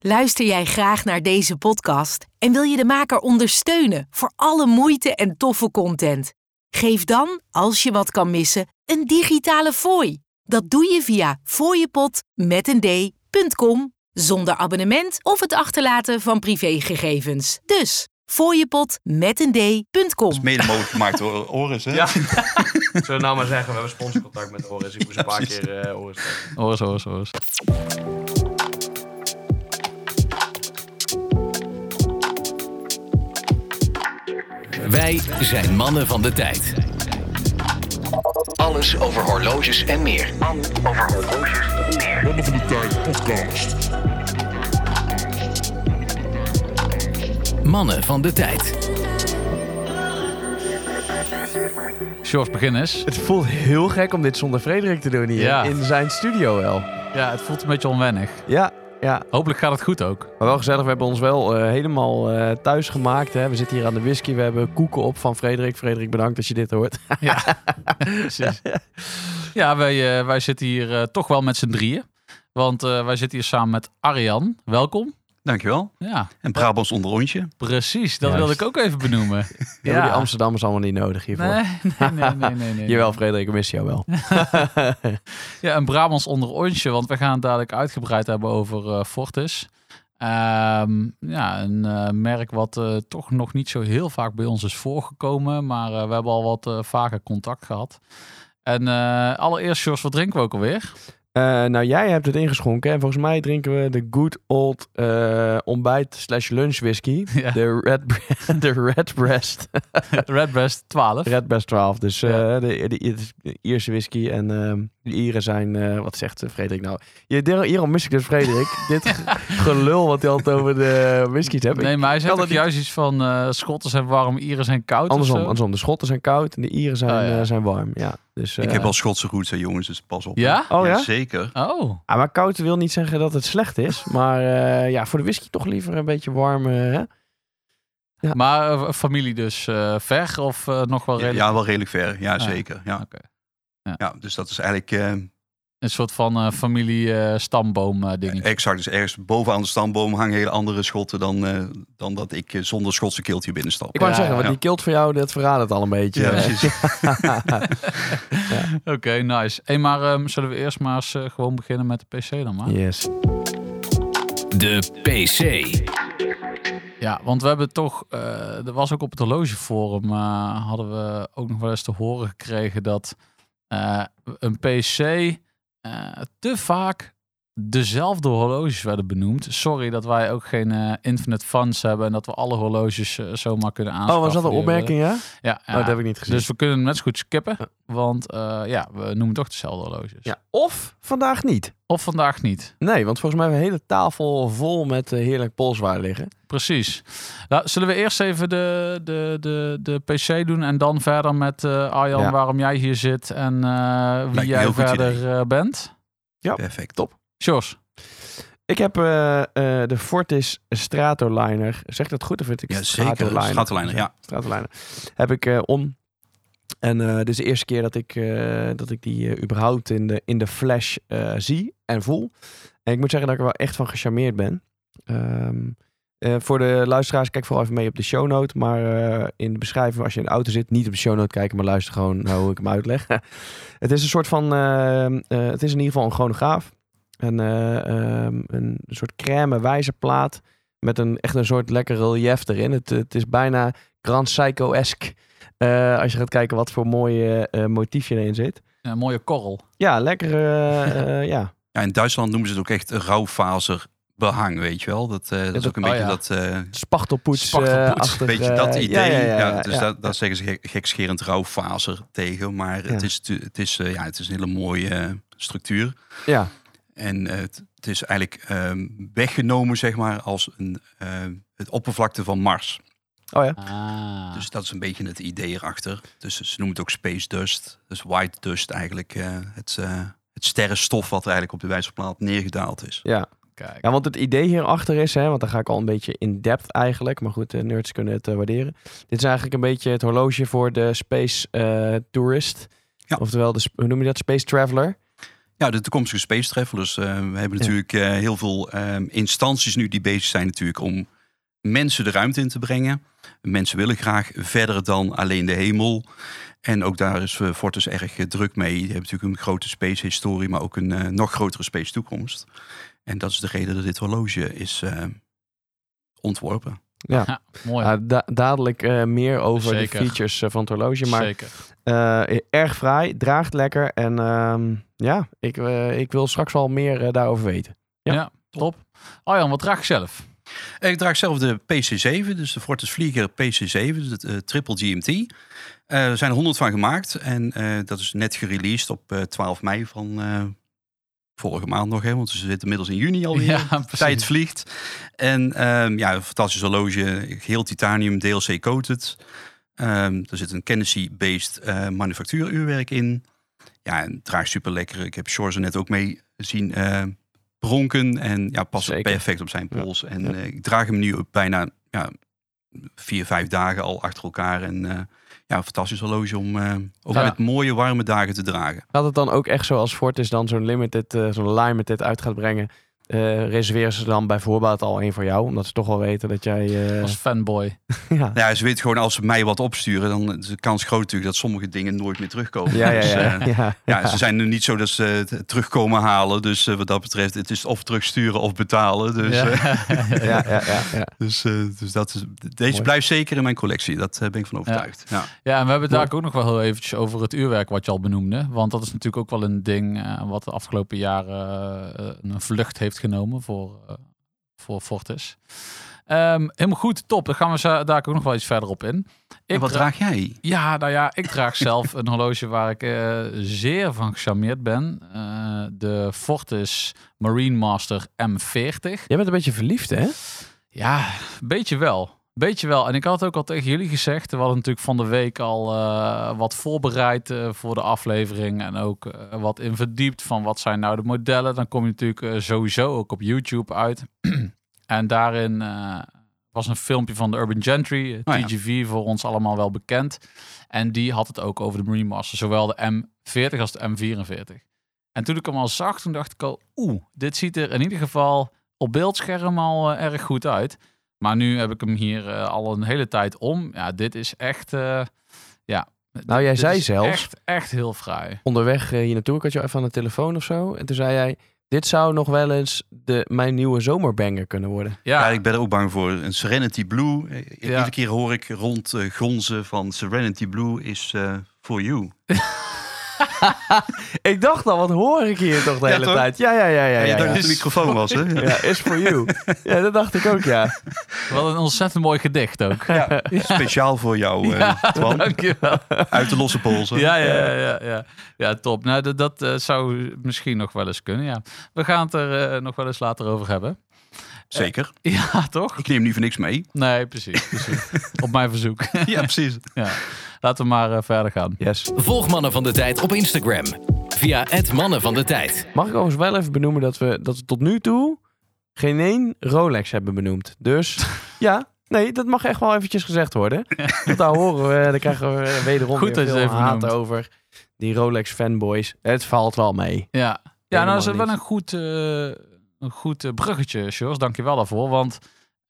Luister jij graag naar deze podcast en wil je de maker ondersteunen voor alle moeite en toffe content? Geef dan, als je wat kan missen, een digitale fooi. Dat doe je via fooiepot met een d.com zonder abonnement of het achterlaten van privégegevens. Dus fooiepot met een d.com. Dat is mede mogelijk gemaakt door Oris, hè? Ja. Zullen we nou maar zeggen, we hebben sponsorcontact met Oris. Ik moest een paar precies. keer eh Oris zeggen. Horus, horus, Wij zijn mannen van de tijd. Alles over horloges en meer. Mannen van de Tijd podcast. Mannen van de tijd. Sjors, begin eens. Het voelt heel gek om dit zonder Frederik te doen hier. Ja. In zijn studio wel. Ja, het voelt een beetje onwennig. Ja, ja. Hopelijk gaat het goed ook. Maar wel gezellig. We hebben ons wel eh, helemaal eh, thuis gemaakt. Hè. We zitten hier aan de whisky. We hebben koeken op van Frederik. Frederik, bedankt als je dit hoort. Ja, precies. Ja, wij, eh, wij zitten hier toch wel met z'n drieën. Want wij zitten hier samen met Arjan. Welkom. Dankjewel. Ja, En Brabants onder rondje. precies. Dat Juist. wilde ik ook even benoemen. Hebben die Amsterdammers allemaal niet nodig hiervoor. Nee, nee, nee, nee, nee, nee. Jawel, Frederik, we missen jou wel. Ja, een Brabants onder onsje, want we gaan het dadelijk uitgebreid hebben over eh, Fortis. Ehm, ja, een eh, merk wat eh, toch nog niet zo heel vaak bij ons is voorgekomen, maar eh, we hebben al wat eh, vaker contact gehad. En eh, allereerst, Jos, wat drinken we ook alweer? Eh, nou, jij hebt het ingeschonken. En volgens mij drinken we de good old eh, ontbijt slash lunch whisky. Ja. De Red, de Red Breast. Redbreast 12. Red Breast 12. Dus eh, Ja. de, de, de Ierse whisky. En ehm, de Ieren zijn... eh, wat zegt eh, Frederik nou? Je, hierom mis ik dus Frederik. Dit gelul wat hij altijd over de whiskies hebt. Nee, maar hij zegt dat juist iets van eh Schotten zijn warm, Ieren zijn koud. of Andersom, zo. andersom. De Schotten zijn koud en de Ieren zijn, Oh, ja. eh, zijn warm. Ja, dus, Ik heb wel Schotse roots, hè, jongens, dus pas op. Ja? Oh ja? Zeker. Oh, Ah, maar koud wil niet zeggen dat het slecht is. Maar eh, ja, voor de whisky toch liever een beetje warm. hè? Ja. maar familie dus eh, ver of eh, nog wel Ja, redelijk? wel redelijk ver. Ja, Ah, zeker. Ja. oké. Ja. Ja. dus dat is eigenlijk eh, Een soort van eh, familie eh, stamboom eh, dingetje. exact. Dus ergens bovenaan de stamboom hangen hele andere schotten dan, eh, dan dat ik zonder Schotse keeltje binnenstap. Ik wou Ja, zeggen, want ja. die kilt voor jou, dat verraadt het al een beetje. Ja, precies. Oké, nice. Hey, maar ehm, zullen we eerst maar eens gewoon beginnen met de PC dan maar? yes. De PC. Ja, want we hebben toch, eh, er was ook op het horlogeforum, eh, hadden we ook nog wel eens te horen gekregen dat een PC eh, te vaak dezelfde horloges werden benoemd. Sorry dat wij ook geen eh, infinite funds hebben en dat we alle horloges eh, zomaar kunnen aanschaffen. Oh, was dat een opmerking, ja? Ja, Oh, dat heb ik niet gezien. Dus we kunnen hem net zo goed skippen, want eh, ja, we noemen toch dezelfde horloges. ja. Of vandaag niet. Of vandaag niet. Nee, want volgens mij hebben we een hele tafel vol met heerlijk polswaar liggen. Precies. Nou, zullen we eerst even de, de, de, de PC doen en dan verder met eh, Arjan Ja. waarom jij hier zit en eh, wie jij verder eh, bent? Perfect. Top. Sjors. Ik heb eh, eh, de Fortis Stratoliner. Zeg dat goed of vind ik Ja, zeker. Stratoliner, ja. Stratoliner. Heb ik eh, om. En dit is de eerste keer dat ik, dat ik die überhaupt in de, in de flash zie en voel. En ik moet zeggen dat ik er wel echt van gecharmeerd ben. Ehm, eh, voor de luisteraars, kijk vooral even mee op de show note. Maar in de beschrijving, als je in de auto zit, niet op de show note kijken, maar luister gewoon naar hoe ik hem uitleg. het is een soort van, het is in ieder geval een chronograaf. En eh, ehm, een soort crème wijzerplaat met een echt een soort lekker relief erin. Het, het is bijna Grand Psycho-esque. eh, als je gaat kijken wat voor mooie eh motiefje erin zit. Een mooie korrel. Ja, lekker. eh, eh, ja. Ja, in Duitsland noemen ze het ook echt rauwfaser behang, weet je wel. Dat, eh, dat is ook een oh beetje ja. dat... eh, Spachtelpoets. Spachtelpoets, eh, een beetje dat idee. Ja, Ja, ja, ja, ja, dus ja. Dat, dat zeggen ze gek- gekscherend rouwfaser tegen. Maar Ja. het, is, het, is, eh, ja, het is een hele mooie structuur. Ja. En het, het is eigenlijk ehm, weggenomen, zeg maar, als een, eh, het oppervlakte van Mars. Oh ja. Ah. Dus dat is een beetje het idee erachter. Dus ze noemen het ook space dust. Dus white dust eigenlijk. eh, het, eh, het sterrenstof wat er eigenlijk op de wijzerplaat neergedaald is. Ja. Kijk. ja, want het idee hierachter is, hè, want dan ga ik al een beetje in depth eigenlijk. Maar goed, de nerds kunnen het eh, waarderen. Dit is eigenlijk een beetje het horloge voor de space eh, tourist. Ja. Oftewel, de, hoe noem je dat? Space traveler. Ja, de toekomstige space travelers. Eh, we hebben natuurlijk eh, heel veel ehm, instanties nu die bezig zijn natuurlijk om mensen de ruimte in te brengen. Mensen willen graag verder dan alleen de hemel. En ook daar is eh, Fortis erg druk mee. Je hebt natuurlijk een grote space historie, maar ook een nog grotere space toekomst. En dat is de reden dat dit horloge is eh, ontworpen. Ja. Ja, mooi. Da- dadelijk eh, meer over Zeker. de features van het horloge. Maar Zeker. eh, erg fraai, draagt lekker. En ehm, ja, ik, eh, ik wil straks wel meer eh, daarover weten. Ja. Ja, top. Arjan, wat draag je zelf? Ik draag zelf de PC7, dus de Fortis Vlieger PC7, dus het eh, triple GMT. Eh, er zijn er 100 van gemaakt en eh, dat is net gereleased op eh, 12 mei van eh, vorige maand nog. Hè, want we zitten inmiddels in juni alweer. Ja. Tijd vliegt. En ehm, ja, een fantastisch horloge. Heel titanium, DLC coated. Ehm, er zit een Kennedy-based eh manufactuuruurwerk in. Ja, en het draagt super lekker. Ik heb Shores er net ook mee zien eh, bronken. En ja, past Zeker. perfect op zijn Ja. pols. En Ja. eh, ik draag hem nu op bijna ja, vier, vijf dagen al achter elkaar. En eh, ja, een fantastisch horloge om eh, ook Ja. met mooie warme dagen te dragen. Gaat het dan ook echt zo als Fortis dan zo'n limited, eh, zo'n limited uit gaat brengen? Eh, reserveren ze dan bij voorbaat al één voor jou? Omdat ze toch wel weten dat jij... eh, Als fanboy. ja. Ja, ze weten gewoon als ze mij wat opsturen, dan is de kans groot natuurlijk dat sommige dingen nooit meer terugkomen. Ja, ja, Dus, ja, eh, ja. Ja, ze zijn nu niet zo dat ze het terugkomen halen. Dus eh, wat dat betreft, het is of terugsturen of betalen. Dus, Ja. eh, ja, ja, ja, ja. dus, eh, dus dat is, deze Mooi. blijft zeker in mijn collectie. Dat ben ik van overtuigd. Ja. Ja, en we hebben het daar ook nog wel heel eventjes over het uurwerk wat je al benoemde. Want dat is natuurlijk ook wel een ding eh, wat de afgelopen jaren een vlucht heeft genomen voor, eh, voor Fortis. Ehm, helemaal goed, top. Dan gaan we zo- daar ook nog wel iets verder op in. En Ik wat dra- draag jij? Ja, nou ja, ik draag zelf een horloge waar ik eh, zeer van gecharmeerd ben. Eh, de Fortis Marine Master M40. Jij bent een beetje verliefd, hè? Ja, een beetje wel. Beetje wel. En ik had ook al tegen jullie gezegd. We hadden natuurlijk van de week al eh, wat voorbereid eh, voor de aflevering. En ook eh, wat in verdiept van wat zijn nou de modellen. Dan kom je natuurlijk sowieso ook op YouTube uit. en daarin was een filmpje van de Urban Gentry. Oh ja. TGV voor ons allemaal wel bekend. En die had het ook over de Marine Master. Zowel de M40 als de M44. En toen ik hem al zag, toen dacht ik al... Oeh, dit ziet er in ieder geval op beeldscherm al erg goed uit. Maar nu heb ik hem hier eh, al een hele tijd om. Ja, dit is echt... eh, ja. Nou, jij dit zei is zelfs- Echt, echt heel fraai. Onderweg eh, hier naartoe, ik had je even aan de telefoon of zo. En toen zei jij, dit zou nog wel eens de, mijn nieuwe zomerbanger kunnen worden. Ja, Ja, ik ben er ook bang voor. Een Serenity Blue. Ja. Iedere keer hoor ik rond gonzen van Serenity Blue is eh for you. Ik dacht al, wat hoor ik hier toch de Ja, hele toch? tijd? Ja, ja, ja, ja. Ja, dacht ja. dat de microfoon was, hè? Ja, is for you. Ja, dat dacht ik ook, ja. wel een ontzettend mooi gedicht ook. Ja, speciaal voor jou, eh Ja, Twan. dankjewel. Uit de losse polsen. Ja, ja, ja, ja, ja. ja top. Nou, dat, dat eh, zou misschien nog wel eens kunnen, ja. We gaan het er eh, nog wel eens later over hebben. Zeker. Ja, toch? Ik neem nu voor niks mee. Nee, precies. precies. Op mijn verzoek. Ja, precies. ja. Laten we maar eh, verder gaan. Yes. Volg Mannen van de Tijd op Instagram. Via het Mannen van de Tijd. Mag ik overigens wel even benoemen dat we, dat we tot nu toe geen één Rolex hebben benoemd. Dus ja, nee, dat mag echt wel eventjes gezegd worden. Want daar horen we, daar krijgen we wederom Goed weer dat je veel even haat noemt. over. Die Rolex fanboys. Het valt wel mee. Ja, ja nou is het wel een goed, eh, een goed eh, bruggetje, Sjors. Dank je wel daarvoor. Want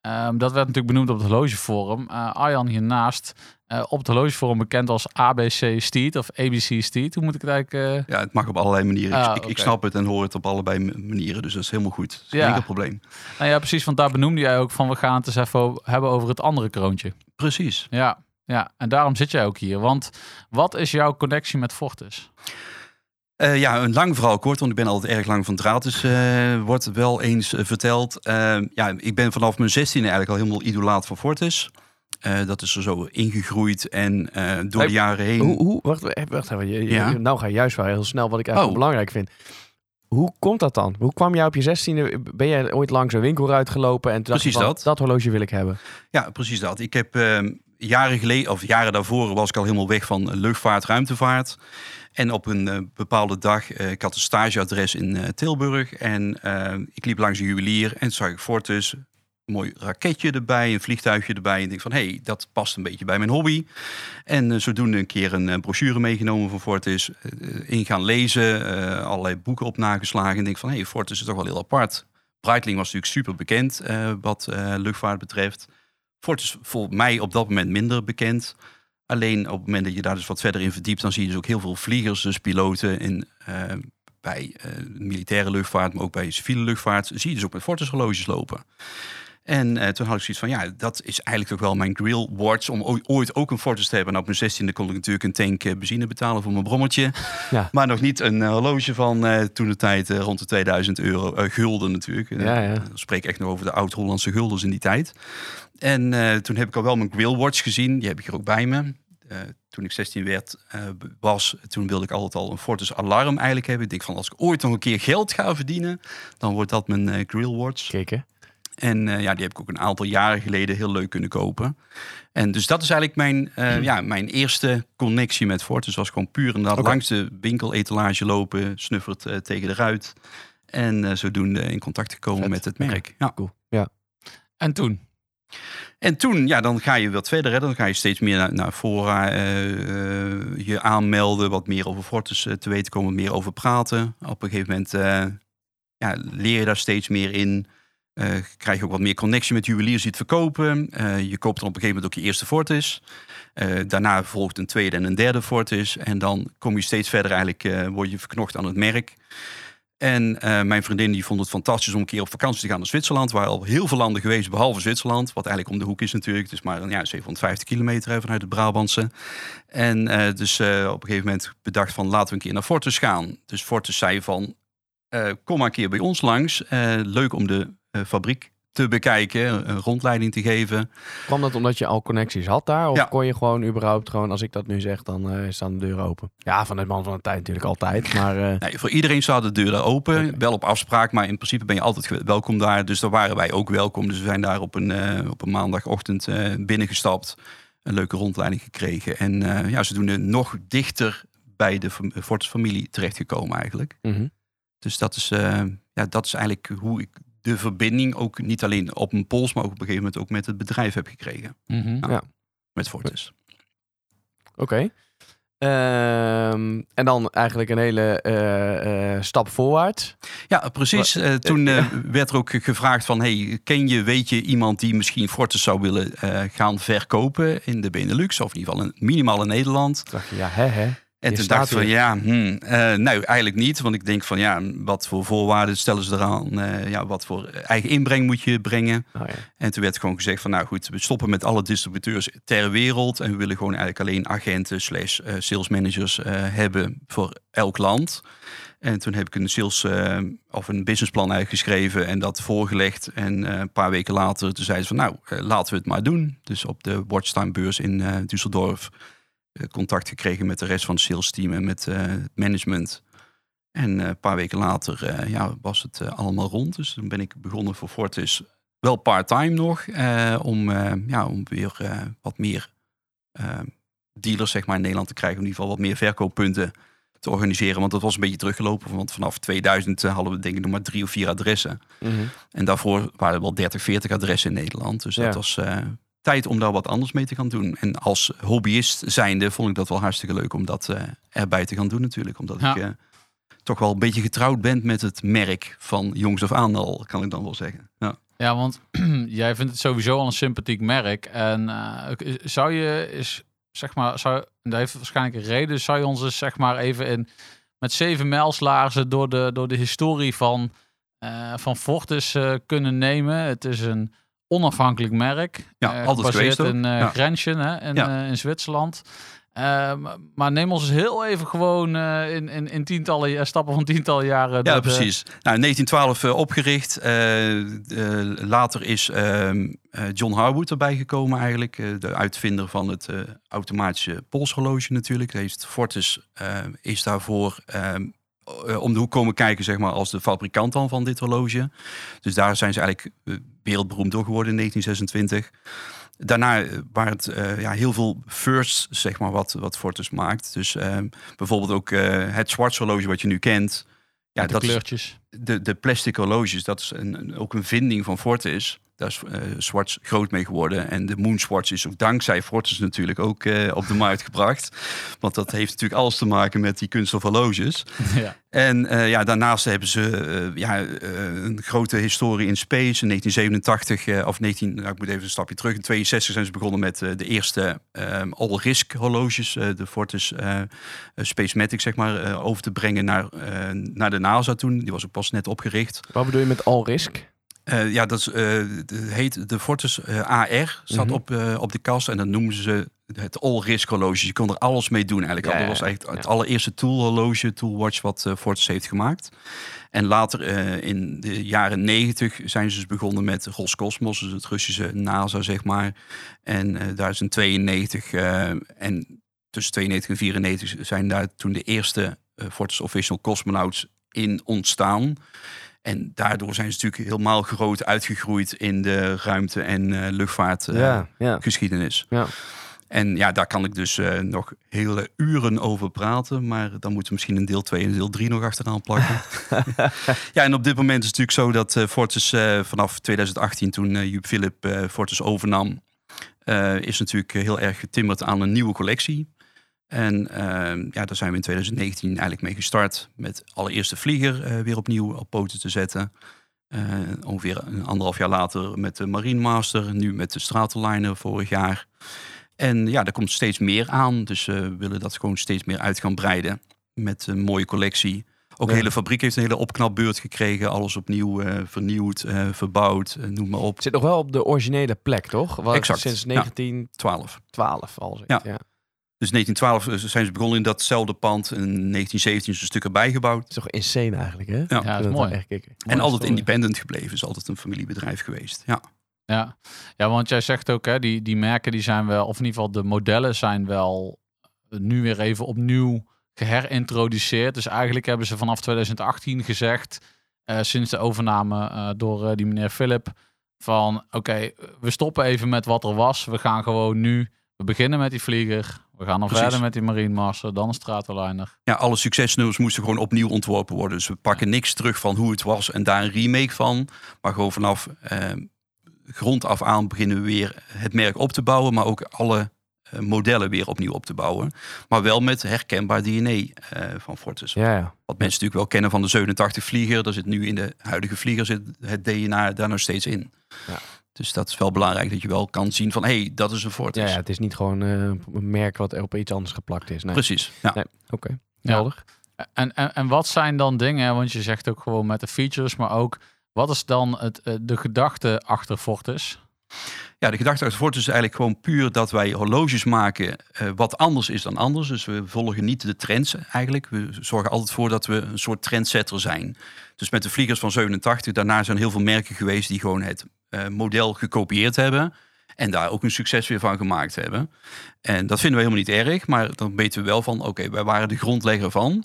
ehm, dat werd natuurlijk benoemd op het horlogeforum. Eh Arjan hiernaast, eh, op het horlogeforum bekend als ABC Steed of ABC Steed. Hoe moet ik het eigenlijk... eh, Ja, het mag op allerlei manieren. Ah, ik, ik oké. snap het en hoor het op allebei manieren. Dus dat is helemaal goed. Dat is geen Ja. probleem. Nou ja, precies. Want daar benoemde jij ook van... we gaan het eens even hebben over het andere kroontje. Precies. Ja, ja, en daarom zit jij ook hier. Want wat is jouw connectie met Fortis? Eh, ja, een lang verhaal kort, want ik ben altijd erg lang van draad. Dus eh, wordt wel eens eh, verteld. Eh, ja, ik ben vanaf mijn 16e eigenlijk al helemaal idolaat van Fortis. Dat is er zo ingegroeid en door de jaren heen. Hoe, hoe, wacht, wacht even. Je, je- Ja. Nou ga je juist wel heel snel wat ik eigenlijk Oh. belangrijk vind. Hoe komt dat dan? Hoe kwam jij op je zestiende? Ben jij ooit langs een winkelruit gelopen en toen dacht je Precies van, dat. dat horloge wil ik hebben? Ja, precies dat. Ik heb ehm, jaren geleden, of jaren daarvoor, was ik al helemaal weg van luchtvaart, ruimtevaart. En op een eh, bepaalde dag, eh, ik had een stageadres in eh, Tilburg. En ik liep langs een juwelier en zag ik Fortis. mooi raketje erbij, een vliegtuigje erbij. En denk van, hé, hey, dat past een beetje bij mijn hobby. En zodoende een keer een brochure meegenomen van Fortis. In gaan lezen, allerlei boeken op nageslagen. En denk van, hé, hey, Fortis is toch wel heel apart. Breitling was natuurlijk super bekend wat luchtvaart betreft. Fortis volgens mij op dat moment minder bekend. Alleen op het moment dat je daar dus wat verder in verdiept, dan zie je dus ook heel veel vliegers, dus piloten in, bij militaire luchtvaart, maar ook bij civiele luchtvaart, zie je dus ook met Fortis horloges lopen. En uh, toen had ik zoiets van, ja, dat is eigenlijk toch wel mijn grill watch om ooit ook een Fortis te hebben. En op mijn 16e kon ik natuurlijk een tank benzine betalen voor mijn brommetje. Ja. Maar nog niet een horloge van toen de tijd rond de 2000 euro, gulden natuurlijk. Ja, ja. Spreek echt nog over de oud-Hollandse guldens in die tijd. En toen heb ik al wel mijn grill watch gezien. Die heb ik hier ook bij me. toen ik 16 werd, was, toen wilde ik altijd al een Fortis alarm eigenlijk hebben. Ik denk van, als ik ooit nog een keer geld ga verdienen, dan wordt dat mijn grill watch. Kijk en ja, die heb ik ook een aantal jaren geleden heel leuk kunnen kopen. En dus dat is eigenlijk mijn, uh, ja, mijn eerste connectie met Fortis. was gewoon puur inderdaad okay. langs de winkeletalage lopen, snuffert tegen de ruit. En zodoende in contact gekomen Vet. met het merk. Ja. Cool. ja. En toen? En toen, ja, dan ga je wat verder. Hè. Dan ga je steeds meer naar, naar fora je aanmelden, wat meer over Fortis te weten komen, meer over praten. Op een gegeven moment ja, leer je daar steeds meer in. Krijg je ook wat meer connectie met juweliers die het verkopen. Je koopt dan op een gegeven moment ook je eerste Fortis. Daarna volgt een tweede en een derde Fortis. En dan kom je steeds verder eigenlijk, word je verknocht aan het merk. En mijn vriendin die vond het fantastisch om een keer op vakantie te gaan naar Zwitserland. Waar al heel veel landen geweest, behalve Zwitserland. Wat eigenlijk om de hoek is natuurlijk. Is maar ja, 750 kilometer vanuit het Brabantse. En dus op een gegeven moment bedacht van laten we een keer naar Fortis gaan. Dus Fortis zei van kom maar een keer bij ons langs. leuk om de eh, fabriek te bekijken, een rondleiding te geven. Kwam dat omdat je al connecties had daar? Of ja. kon je gewoon überhaupt gewoon, als ik dat nu zeg, dan uh, staan de deuren open? Ja, van het man van de tijd natuurlijk altijd. Maar, uh... nee, voor iedereen staan de deuren open. Okay. Wel op afspraak, maar in principe ben je altijd welkom daar. Dus daar waren wij ook welkom. Dus we zijn daar op een, uh, op een maandagochtend binnengestapt. Een leuke rondleiding gekregen. En ja, ze doen nog dichter bij de Fortis familie terechtgekomen eigenlijk. Mm -hmm. Dus dat is, ja, dat is eigenlijk hoe ik de verbinding ook niet alleen op een pols, maar ook op een gegeven moment ook met het bedrijf heb gekregen. Mm -hmm. nou, ja. Met Fortis. Oké. Okay. Um, en dan eigenlijk een hele uh, uh, stap voorwaarts. Ja, precies. Uh, toen werd er ook gevraagd van... Hey, ken je, weet je iemand die misschien Fortis zou willen gaan verkopen in de Benelux? Of in ieder geval een, minimaal in Nederland. Dacht je, ja, hè, hè. En toen dacht ik van ja, hmm, uh, nou eigenlijk niet. Want ik denk van ja, wat voor voorwaarden stellen ze eraan? Uh, ja, wat voor eigen inbreng moet je brengen? Oh, ja. En toen werd gewoon gezegd van nou goed, we stoppen met alle distributeurs ter wereld. En we willen gewoon eigenlijk alleen agenten slash uh, sales managers hebben voor elk land. En toen heb ik een sales of een businessplan eigenlijk geschreven en dat voorgelegd. En een paar weken later toen zeiden ze van nou, laten we het maar doen. Dus op de Watchtime beurs in Düsseldorf eh, contact gekregen met de rest van het sales team en met eh, het management. En eh, een paar weken later ja, was het allemaal rond. Dus dan ben ik begonnen voor Fortis. Wel part-time nog. om, ja, om weer wat meer dealers zeg maar, in Nederland te krijgen. In ieder geval wat meer verkooppunten te organiseren. Want dat was een beetje teruggelopen. Want vanaf 2000 hadden we denk ik nog maar drie of vier adressen. Mm -hmm. En daarvoor waren er wel 30, 40 adressen in Nederland. Dus Ja. dat was tijd om daar wat anders mee te gaan doen. En als hobbyist zijnde vond ik dat wel hartstikke leuk om dat eh, erbij te gaan doen natuurlijk. Omdat Ja. ik eh, toch wel een beetje getrouwd ben met het merk van jongs af aan al, kan ik dan wel zeggen. Ja. Ja, want jij vindt het sowieso al een sympathiek merk. En eh, zou je is zeg maar, zou, dat heeft waarschijnlijk een reden, zou je ons eens zeg maar even in met zeven mijlslaarzen door de, door de historie van, eh, van Fortis kunnen nemen. Het is een onafhankelijk merk. Ja, altijd gebaseerd in uh, Ja. Grenchen hè, in, Ja. eh, in Zwitserland. Eh, maar- neem ons heel even gewoon in, in, in tientallen stappen van tientallen jaren. Ja, precies. Nou, in 1912 eh, opgericht. Later is ehm, eh, John Harwood erbij gekomen eigenlijk. de uitvinder van het automatische polshorloge natuurlijk. Heeft Fortis is daarvoor ehm, eh, om de hoek komen kijken zeg maar, als de fabrikant dan van dit horloge. Dus daar zijn ze eigenlijk wereldberoemd door geworden in 1926. Daarna eh, waren het eh, ja, heel veel firsts, zeg maar, wat, wat Fortis maakt. Dus ehm, bijvoorbeeld ook eh, het Schwarz horloge wat je nu kent. Ja, met dat is kleurtjes. De, de plastic horloges, dat is een, ook een vinding van Fortis. daar is uh, Swatch groot mee geworden. En de Moonswatch is ook dankzij Fortis natuurlijk ook uh, op de markt gebracht. Want dat heeft natuurlijk alles te maken met die kunststof horloges. Ja. En uh, ja, daarnaast hebben ze ja, een grote historie in space. In 1987, of 19, nou, ik moet even een stapje terug. In 62 zijn ze begonnen met de eerste um, all-risk horloges. de Fortis Spacematic, zeg maar, over te brengen naar, naar de NASA toen. Die was ook pas net opgericht. Wat bedoel je met all-risk? Uh, ja, dat is, uh, heet de Fortis uh, AR. Staat mm -hmm. op, op de kast en dan noemen ze het all-risk horloge. Je kon er alles mee doen eigenlijk. Ja, dat was eigenlijk het allereerste tool horloge, toolwatch wat Fortis heeft gemaakt. En later in de jaren negentig zijn ze dus begonnen met Roscosmos, dus het Russische NASA zeg maar. En daar is in 92 en tussen 92 en 94 zijn daar toen de eerste Fortis Official Cosmonauts in ontstaan. En daardoor zijn ze natuurlijk helemaal groot uitgegroeid in de ruimte- en uh, luchtvaartgeschiedenis. Uh, ja, ja. En ja, daar kan ik dus uh, nog hele uren over praten. Maar dan moeten we misschien een deel 2 en deel 3 nog achteraan plakken. ja, en op dit moment is het natuurlijk zo dat uh, Fortis vanaf 2018, toen Joep Philip Fortis overnam, is natuurlijk heel erg getimmerd aan een nieuwe collectie. En uh, ja, daar zijn we in 2019 eigenlijk mee gestart met allereerste vlieger uh, weer opnieuw op poten te zetten. Uh, ongeveer een anderhalf jaar later met de Marine Master, nu met de Strateliner vorig jaar. En ja, er komt steeds meer aan, dus we willen dat gewoon steeds meer uit gaan breiden met een mooie collectie. Ook de hele fabriek heeft een hele opknapbeurt gekregen. Alles opnieuw uh, vernieuwd, uh, verbouwd, uh, noem maar op. Het zit nog wel op de originele plek, toch? Wat exact. Sinds 1912 ja. 12 al. Ja. ja. Dus 1912 zijn ze begonnen in datzelfde pand. In 1917 is een stuk erbij gebouwd. Het is toch insane eigenlijk, hè? Ja, dat is mooi. Echt en altijd story. independent gebleven. Is altijd een familiebedrijf geweest. Ja. Ja, ja want jij zegt ook, hè, die, die merken die zijn wel, of in ieder geval de modellen zijn wel nu weer even opnieuw geherintroduceerd. Dus eigenlijk hebben ze vanaf 2018 gezegd, uh, sinds de overname uh, door uh, die meneer Philip, van oké, okay, we stoppen even met wat er was. We gaan gewoon nu, we beginnen met die vlieger. We gaan dan verder met die Marine Master, dan een Stratolijner. Ja, alle succesnummers moesten gewoon opnieuw ontworpen worden. Dus we pakken niks terug van hoe het was en daar een remake van. Maar gewoon vanaf eh, grond af aan beginnen we weer het merk op te bouwen. Maar ook alle uh, modellen weer opnieuw op te bouwen. Maar wel met herkenbaar DNA uh, van Fortis. Ja, ja. Wat mensen natuurlijk wel kennen van de 87 vlieger. Daar zit nu in de huidige vlieger zit het DNA daar nog steeds in. Ja. Dus dat is wel belangrijk dat je wel kan zien van hé, hey, dat is een Fortis. Ja, ja, het is niet gewoon uh, een merk wat er op iets anders geplakt is. Nee. Precies. Ja. Nee. Oké, okay. helder. Ja. En, en, en wat zijn dan dingen, want je zegt ook gewoon met de features, maar ook wat is dan het, eh, de gedachte achter Fortis? Ja, de gedachte achter Fortis is eigenlijk gewoon puur dat wij horloges maken uh, wat anders is dan anders. Dus we volgen niet de trends eigenlijk. We zorgen altijd voor dat we een soort trendsetter zijn. Dus met de vliegers van 87, daarna zijn heel veel merken geweest die gewoon het model gekopieerd hebben. En daar ook een succes weer van gemaakt hebben. En dat vinden we helemaal niet erg. Maar dan weten we wel van, oké, wij waren de grondlegger van.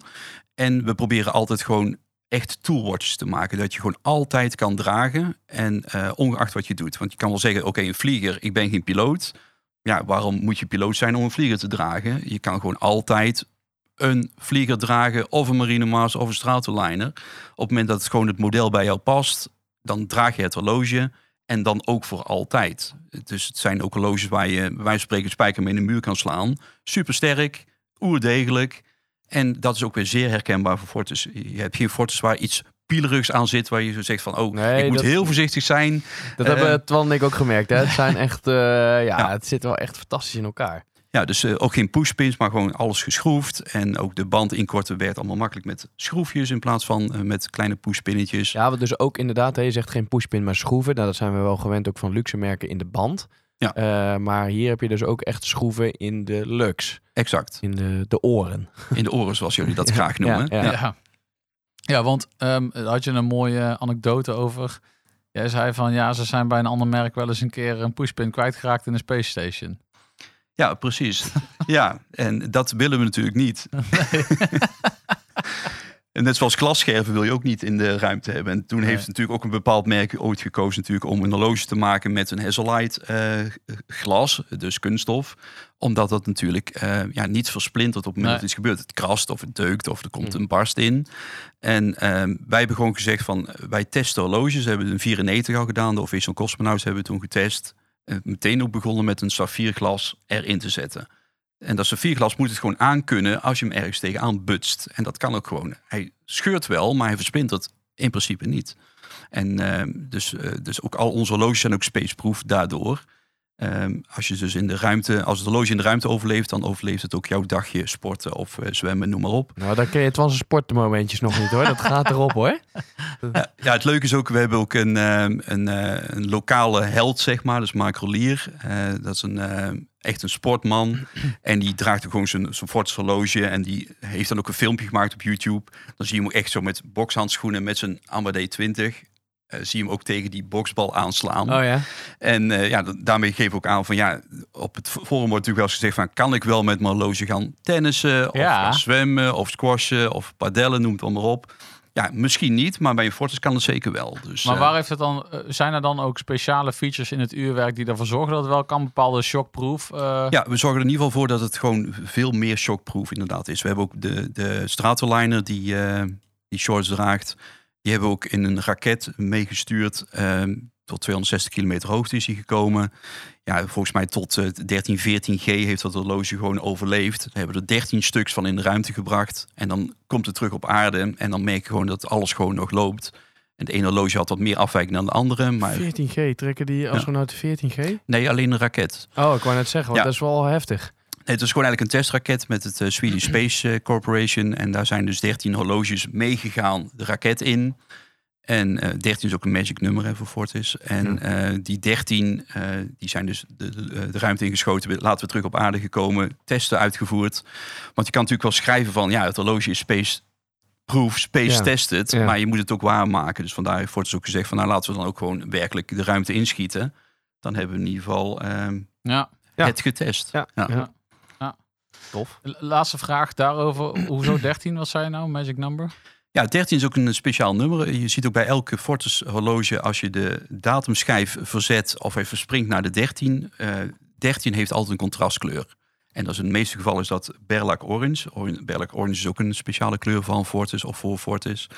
En we proberen altijd gewoon echt toolwatches te maken. Dat je gewoon altijd kan dragen. En uh, ongeacht wat je doet. Want je kan wel zeggen, oké, een vlieger, ik ben geen piloot. Ja, waarom moet je piloot zijn om een vlieger te dragen? Je kan gewoon altijd een vlieger dragen of een Marine Mars of een Stratoliner. Op het moment dat het gewoon het model bij jou past, dan draag je het horloge en dan ook voor altijd. Dus het zijn ook horloges waar je bij wijze van spreken spijker mee in de muur kan slaan. Super sterk, oerdegelijk. En dat is ook weer zeer herkenbaar voor Fortis. Je hebt geen Fortis waar iets pielerigs aan zit, waar je zo zegt van, oh, nee, ik moet heel voorzichtig zijn. Dat uh, hebben Twan en ik ook gemerkt. Hè? Het zijn echt, uh, ja, ja, het zit wel echt fantastisch in elkaar. Ja, dus uh, ook geen pushpins, maar gewoon alles geschroefd. En ook de band inkorten werd allemaal makkelijk met schroefjes in plaats van uh, met kleine pushpinnetjes. Ja, wat dus ook inderdaad, je zegt geen pushpin, maar schroeven. Nou, dat zijn we wel gewend ook van luxe merken in de band. Ja. Uh, maar hier heb je dus ook echt schroeven in de lux. Exact. In de, de oren. In de oren, zoals jullie dat graag noemen. Ja, ja. ja. ja want um, had je een mooie anekdote over. Jij zei van ja, ze zijn bij een ander merk wel eens een keer een pushpin kwijtgeraakt in een space station. Ja, precies. ja, en dat willen we natuurlijk niet. Nee. En net zoals glasscherven wil je ook niet in de ruimte hebben. En toen Nee. heeft natuurlijk ook een bepaald merk ooit gekozen natuurlijk om een horloge te maken met een Hazelite eh, glas, dus kunststof. Omdat dat natuurlijk eh, ja, niet versplintert op het moment Nee. dat iets gebeurt. Het krast of het deukt of er komt Mm. een barst in. En ehm, wij hebben gewoon gezegd van wij testen horloges. We hebben een 94 al gedaan. De Official Cosmonauts hebben we toen getest. Eh, meteen ook begonnen met een saffierglas erin te zetten. En dat saffierglas moet het gewoon aankunnen als je hem ergens tegenaan butst. En dat kan ook gewoon. Hij scheurt wel, maar hij versplintert in principe niet. En ehm, dus, eh, dus ook al onze horloges zijn ook spaceproof daardoor. Ehm, als je dus in de ruimte, als het horloge in de ruimte overleeft, dan overleeft het ook jouw dagje sporten of eh, zwemmen, noem maar op. Nou, dan ken je het van zijn sportmomentjes nog niet hoor. Dat gaat erop hoor. Ja, ja, het leuke is ook, we hebben ook een, ehm, een, eh, een lokale held, zeg maar. Dus Mark Rollier. Eh, dat is een, echt een sportman. En die draagt ook gewoon zijn, zijn horloge. En die heeft dan ook een filmpje gemaakt op YouTube. Dan zie je hem ook echt zo met bokshandschoenen met zijn Amadee 20. Eh, zie je hem ook tegen die boksbal aanslaan. Oh ja. En eh, ja, daarmee geef ik ook aan van ja, op het forum wordt natuurlijk wel eens gezegd van kan ik wel met mijn horloge gaan tennissen of Ja. gaan zwemmen of squashen of padellen, noem het allemaal op. Ja, misschien niet, maar bij een Fortis kan het zeker wel. Dus, Maar eh, waar heeft het dan, zijn er dan ook speciale features in het uurwerk die ervoor zorgen dat het wel kan? Bepaalde shockproof? ja, we zorgen er in ieder geval voor dat het gewoon veel meer shockproof inderdaad is. We hebben ook de, de Stratoliner die, die shorts draagt. Die hebben we ook in een raket meegestuurd. Ehm, tot 260 kilometer hoogte is hij gekomen. Ja, volgens mij tot eh, 13, 14G heeft dat horloge gewoon overleefd. We hebben er 13 stuks van in de ruimte gebracht. En dan komt het terug op aarde. En dan merk je gewoon dat alles gewoon nog loopt. En het ene horloge had wat meer afwijking dan de andere. Maar 14G, trekken die astronauten 14G? nee, alleen een raket. Oh, ik wou net zeggen, want Ja. dat is wel heftig. Nee, het is gewoon eigenlijk een testraket met het eh, Swedish Space eh, Corporation. En daar zijn dus 13 horloges meegegaan de raket in. En eh 13 is ook een magic nummer hè, voor Fortis. En eh, die 13 eh, die zijn dus de, de, de ruimte ingeschoten. Laten we terug op aarde gekomen. Testen uitgevoerd. Want je kan natuurlijk wel schrijven van... ja, het horloge is space proof, space Ja. tested. Ja. Maar je moet het ook waarmaken. Dus vandaar heeft Fortis ook gezegd van... nou, laten we dan ook gewoon werkelijk de ruimte inschieten. Dan hebben we in ieder geval ehm, ja. Ja. het getest. Ja. Ja. ja. Ja. Tof. Laatste vraag daarover. Hoezo 13 was zij nou? Magic number? Ja, 13 is ook een speciaal nummer. Je ziet ook bij elke Fortis horloge als je de datumschijf verzet of hij verspringt naar de 13. eh 13 heeft altijd een contrastkleur. En dat is in de meeste gevallen is dat Berlac Orange. Or- Berlac Orange is ook een speciale kleur van Fortis of voor Fortis.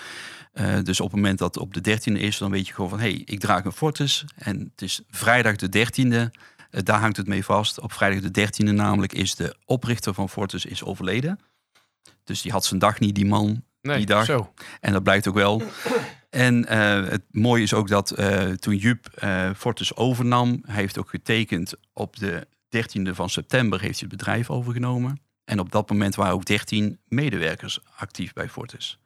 Eh, dus op het moment dat het op de 13e is, dan weet je gewoon van hé, hey, ik draag een Fortis. En het is vrijdag de 13e. Eh, daar hangt het mee vast. Op vrijdag de 13e namelijk is de oprichter van Fortis is overleden. Dus die had zijn dag niet, die man. Nee, Die dag. Zo. En dat blijkt ook wel. En eh, het mooie is ook dat eh, toen Jup eh, Fortis overnam, hij heeft ook getekend op de 13e van september heeft hij het bedrijf overgenomen. En op dat moment waren ook 13 medewerkers actief bij Fortis.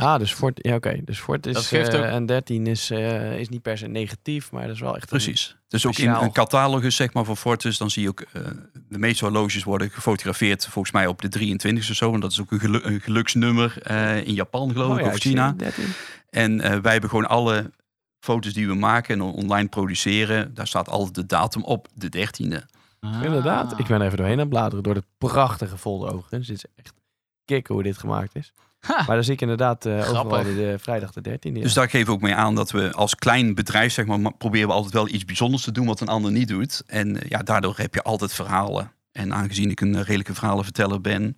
Ah, dus Fort, ja, oké. Dus Fort is Dat geeft ook- en 13 is, eh, is niet per se negatief, maar dat is wel echt Precies. Dus ook in een catalogus zeg maar, van Fortis, dan zie je ook eh, de meeste horloges worden gefotografeerd volgens mij op de 23e of zo. En dat is ook een, gelu- een geluksnummer in Japan geloof Oh ik ja, of China. 13. En wij hebben gewoon alle foto's die we maken en on- online produceren, daar staat altijd de datum op, de 13e. Inderdaad. Ik ben even doorheen aan het bladeren door de prachtige folder overigens. Dit is echt kicken hoe dit gemaakt is. Ha. Maar dan zie ik inderdaad eh overal de, de vrijdag de 13e. Ja. Dus daar geven we ook mee aan dat we als klein bedrijf, zeg maar, ma- proberen we altijd wel iets bijzonders te doen wat een ander niet doet. En eh, ja, daardoor heb je altijd verhalen. En aangezien ik een eh, redelijke verhalenverteller ben,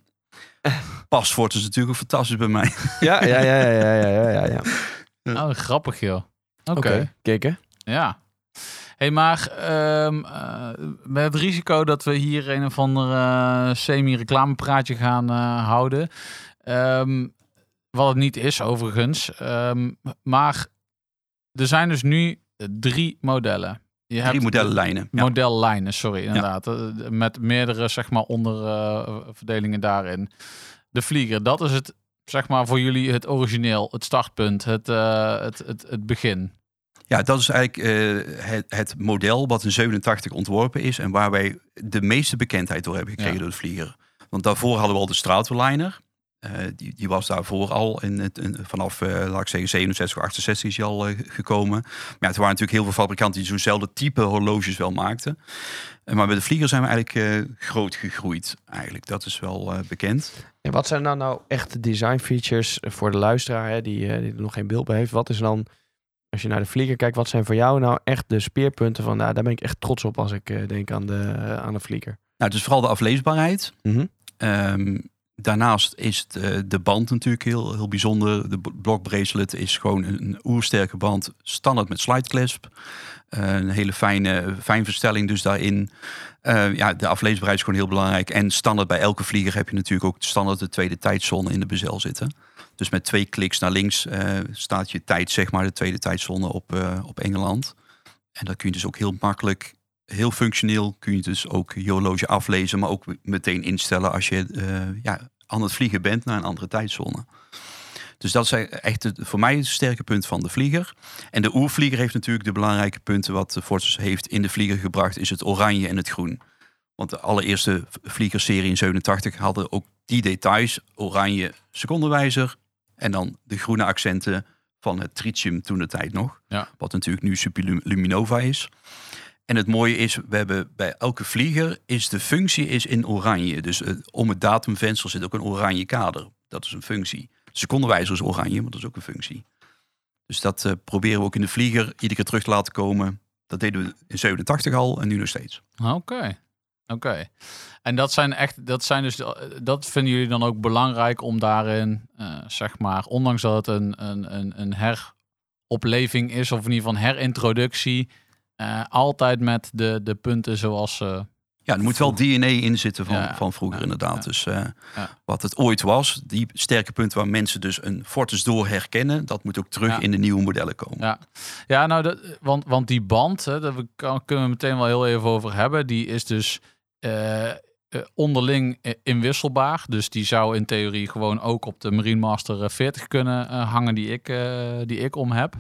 past Fortis natuurlijk ook fantastisch bij mij. ja, ja, ja, ja, ja, ja, ja, ja. Oh, grappig joh. Oké. Kikken. Ja. hey, maar ehm, eh, met het risico dat we hier een of ander semi-reclamepraatje gaan eh, houden. Ehm, wat het niet is overigens. Ehm, maar er zijn dus nu drie modellen. Je hebt Drie modellenlijnen. Ja. Modellijnen, sorry, inderdaad. Eh, Met meerdere, zeg maar, onderverdelingen daarin. De vlieger, dat is het, zeg maar, voor jullie het origineel, het startpunt, het, eh, het, het, het begin. Ja, dat is eigenlijk eh, het, het model wat in 87 ontworpen is en waar wij de meeste bekendheid door hebben gekregen Ja. door de vlieger. Want daarvoor hadden we al de Stratoliner. Eh, die, die was daarvoor al in het, in- vanaf, eh, laat ik zeggen, 67 of 68 is hij al eh, gekomen. Maar ja, er waren natuurlijk heel veel fabrikanten die zo'nzelfde type horloges wel maakten. Eh, maar bij de vlieger zijn we eigenlijk eh, groot gegroeid. Eigenlijk, dat is wel eh, bekend. En wat zijn dan nou echt de design features voor de luisteraar hè, die, eh, die er nog geen beeld bij heeft? Wat is dan, als je naar de vlieger kijkt, wat zijn voor jou nou echt de speerpunten van, nou, daar ben ik echt trots op als ik eh, denk aan de, eh, aan de vlieger? Nou, dus vooral de afleesbaarheid. Ehm, daarnaast is het, eh, de band natuurlijk heel, heel bijzonder. De Block Bracelet is gewoon een, oersterke band, standaard met slideclasp. Eh, een hele fijne fijnverstelling dus daarin. Eh, ja, de afleesbaarheid is gewoon heel belangrijk. En standaard bij elke vlieger heb je natuurlijk ook standaard de tweede tijdzone in de bezel zitten. Dus met twee kliks naar links staat je tijd, zeg maar, de tweede tijdzone op, op Engeland. En dan kun je dus ook heel makkelijk heel functioneel kun je dus ook je horloge aflezen, maar ook meteen instellen als je eh, ja, aan het vliegen bent naar een andere tijdzone. Dus dat is echt het, voor mij het sterke punt van de vlieger. En de oervlieger heeft natuurlijk de belangrijke punten wat de heeft in de vlieger gebracht, is het oranje en het groen. Want de allereerste vliegerserie in 87 hadden ook die details. Oranje secondenwijzer en dan de groene accenten van het tritium toen de tijd nog. Ja. Wat natuurlijk nu Superluminova is. En het mooie is, we hebben bij elke vlieger is de functie is in oranje. Dus eh, om het datumvenster zit ook een oranje kader. Dat is een functie. Secondenwijzer is oranje, maar dat is ook een functie. Dus dat eh, proberen we ook in de vlieger iedere keer terug te laten komen. Dat deden we in 87 al en nu nog steeds. Oké. Oké. En dat zijn echt, dat zijn dus, dat vinden jullie dan ook belangrijk om daarin, eh, zeg maar, ondanks dat het een, een, een, een heropleving is, of in ieder geval herintroductie, eh, altijd met de, de punten zoals ze. Ja, er moet wel DNA in zitten van, Ja, van vroeger ja, inderdaad. ja. Dus eh, wat het ooit was, die sterke punten waar mensen dus een Fortis door herkennen, dat moet ook terug in de nieuwe modellen komen. Ja, ja nou, dat, want, want die band, hè, daar kan, kunnen we meteen wel heel even over hebben, die is dus eh, eh, onderling eh, inwisselbaar. Dus die zou in theorie gewoon ook op de Marine Master eh, 40 kunnen eh, hangen die ik, eh, die ik om heb.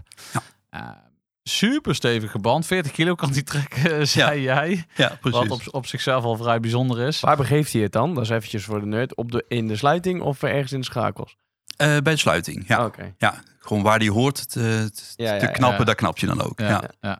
Ja. Eh, super stevige band, 40 kilo kan die trekken, zei jij. Ja, precies. Wat op, op zichzelf al vrij bijzonder is. Waar begeeft hij het dan? Dat is eventjes voor de nerd. Op de, in de sluiting of ergens in de schakels? Eh, bij de sluiting, ja. Oké. ja. Gewoon waar die hoort te, te, Ja, ja, te ja. knappen, Ja. daar knap je dan ook. Ja, Ja, ja.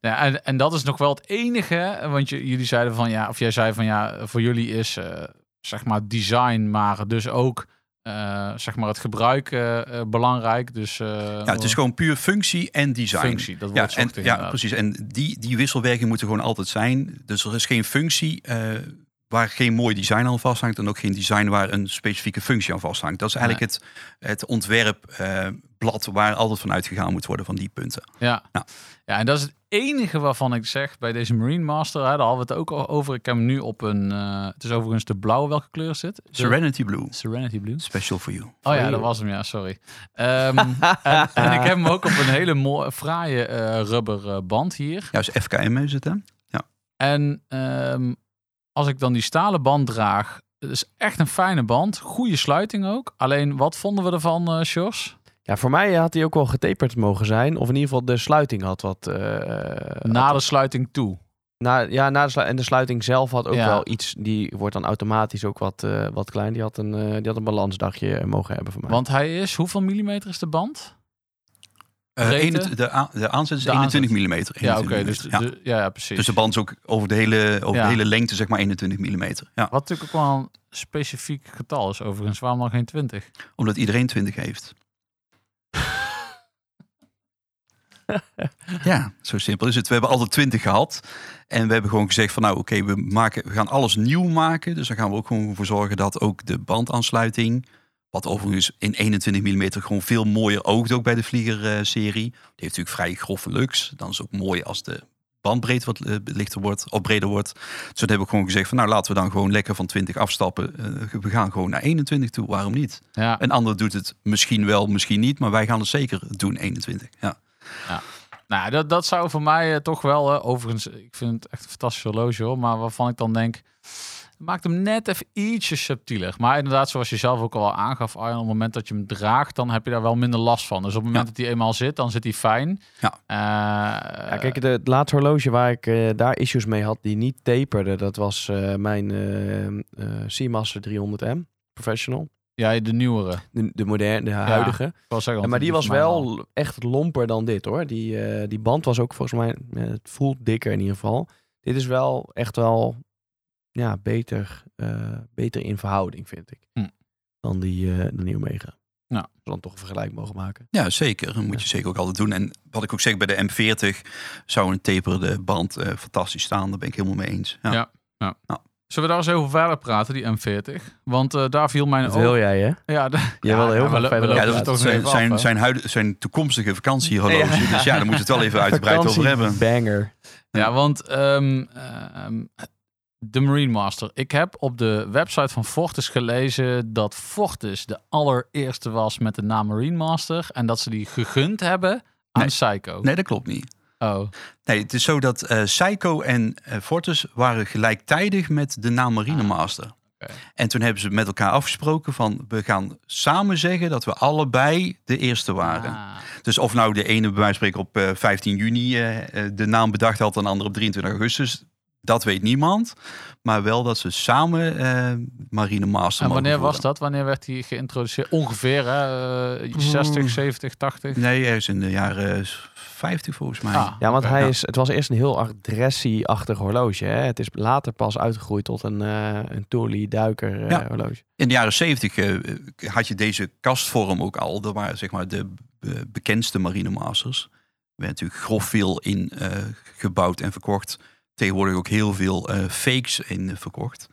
ja. en, en dat is nog wel het enige, want je, jullie zeiden van ja, of jij zei van ja, voor jullie is eh, zeg maar design, maar dus ook eh, zeg maar het gebruik eh, belangrijk. Dus Ja, het is gewoon puur functie en design. functie. Dat Ja, wordt en, ja, precies. En die, die wisselwerking moet er gewoon altijd zijn. Dus er is geen functie waar geen mooi design aan vasthangt. En ook geen design waar een specifieke functie aan vasthangt. Dat is eigenlijk het, het ontwerpblad waar altijd van uitgegaan moet worden van die punten. Ja. Ja. ja, en dat is het enige waarvan ik zeg bij deze Marine Master, hè, daar hadden we het ook al over. Ik heb hem nu op een, eh, het is overigens de blauwe, welke kleur is? De- Serenity Blue, Serenity Blue. special for you. Oh ja, you. dat was hem, ja, sorry. Ehm, en, en ik heb hem ook op een hele mooie, fraaie eh, rubber eh, band hier. Ja, dus FKM is het hè? En ehm, als ik dan die stalen band draag, het is echt een fijne band. Goede sluiting ook. Alleen, wat vonden we ervan, Sjors? Ja, voor mij had hij ook wel getaperd mogen zijn. Of in ieder geval de sluiting had wat... eh, Na had- de sluiting toe. na, ja, na de. En de sluiting zelf had ook Ja. wel iets... Die wordt dan automatisch ook wat, eh, wat klein. Die had, een, die had een balansdagje mogen hebben voor mij. Want hij is, hoeveel millimeter is de band? Eh, Breedte? 21 de, a- de aanzet is De 21 aanzet. mm. Ja, oké. dus, ja. de- ja, precies. dus de band is ook over de hele, over Ja. de hele lengte zeg maar 21 mm. Ja, Wat natuurlijk ook wel een specifiek getal is overigens. Waarom dan geen 20? omdat iedereen 20 heeft. ja, zo simpel is het. We hebben altijd 20 gehad. En we hebben gewoon gezegd van nou oké, we maken, we gaan alles nieuw maken. Dus daar gaan we ook gewoon voor zorgen dat ook de bandaansluiting... Wat overigens in 21 mm gewoon veel mooier oogt ook bij de vlieger-serie. Die heeft natuurlijk vrij grove lux. Dan is het ook mooi als de bandbreedte wat eh, lichter wordt, of breder wordt. Dus dat hebben we gewoon gezegd van nou laten we dan gewoon lekker van 20 afstappen. Eh, we gaan gewoon naar 21 toe, waarom niet? Ja, Een ander doet het misschien wel, misschien niet, maar wij gaan het zeker doen 21. Ja. nou, dat, dat zou voor mij eh, toch wel... overigens, ik vind het echt een fantastisch horloge hoor. Maar waarvan ik dan denk... Maakt hem net even ietsje subtieler. Maar inderdaad, zoals je zelf ook al aangaf, Arjan, op het moment dat je hem draagt, dan heb je daar wel minder last van. Dus op het moment Ja. dat hij eenmaal zit, dan zit hij fijn. Ja. Eh, Ja, kijk, de, het laatste horloge waar ik eh, daar issues mee had die niet taperde, dat was eh, mijn Seamaster 300M Professional. Ja, de nieuwere. De, de moderne, de huidige. Zeggen, maar die was wel echt lomper dan dit hoor. Die, eh, die band was ook volgens mij, het voelt dikker in ieder geval. Dit is wel echt wel ja, beter, eh, beter in verhouding vind ik. Hm. Dan die, eh de nieuwe Mega. Ja. Als we dan toch een vergelijk mogen maken. Ja, zeker. Dat moet je zeker ook altijd doen. En wat ik ook zeg, bij de M40 zou een taperde band eh, fantastisch staan. Daar ben ik helemaal mee eens. Ja. Ja. Zullen we daar eens over verder praten, die M40? Want eh, daar viel mijn Dat wil jij hè? Ja, de- heel ja, verder we Ja, dat toch zijn, zijn, af, zijn, huid- zijn toekomstige vakantiehorloge. Ja. Dus ja, daar moeten we het wel even uitgebreid over hebben. Banger. Ja, want ehm, ehm, de Marine Master. Ik heb op de website van Fortis gelezen dat Fortis de allereerste was met de naam Marine Master. En dat ze die gegund hebben aan Nee. Psycho. Nee, dat klopt niet. Oh, Nee, het is zo dat eh Psycho en eh, Fortis waren gelijktijdig met de naam Marine Ah, Master. En toen hebben ze met elkaar afgesproken van we gaan samen zeggen dat we allebei de eerste waren. Ah. Dus of nou de ene bij wijze van spreken op eh, 15 juni eh, eh, de naam bedacht had en de andere op 23 augustus, dat weet niemand. Maar wel dat ze samen eh, Marine Master En mogen wanneer was dat? Wanneer werd die geïntroduceerd? Ongeveer, hè? Eh, 60, 70, 80? Nee, ergens in de jaren 50 volgens mij. Ah, Ja, want hij Ja. is, het was eerst een heel agressie-achtig horloge. Hè? Het is later pas uitgegroeid tot een, eh een Tourly duiker eh, Ja. horloge. In de jaren 70 eh, had je deze kastvorm ook al. Dat waren zeg maar de bekendste Marine Masters. Er werd natuurlijk grof veel in eh, gebouwd en verkocht. Tegenwoordig ook heel veel eh, fakes in eh, verkocht.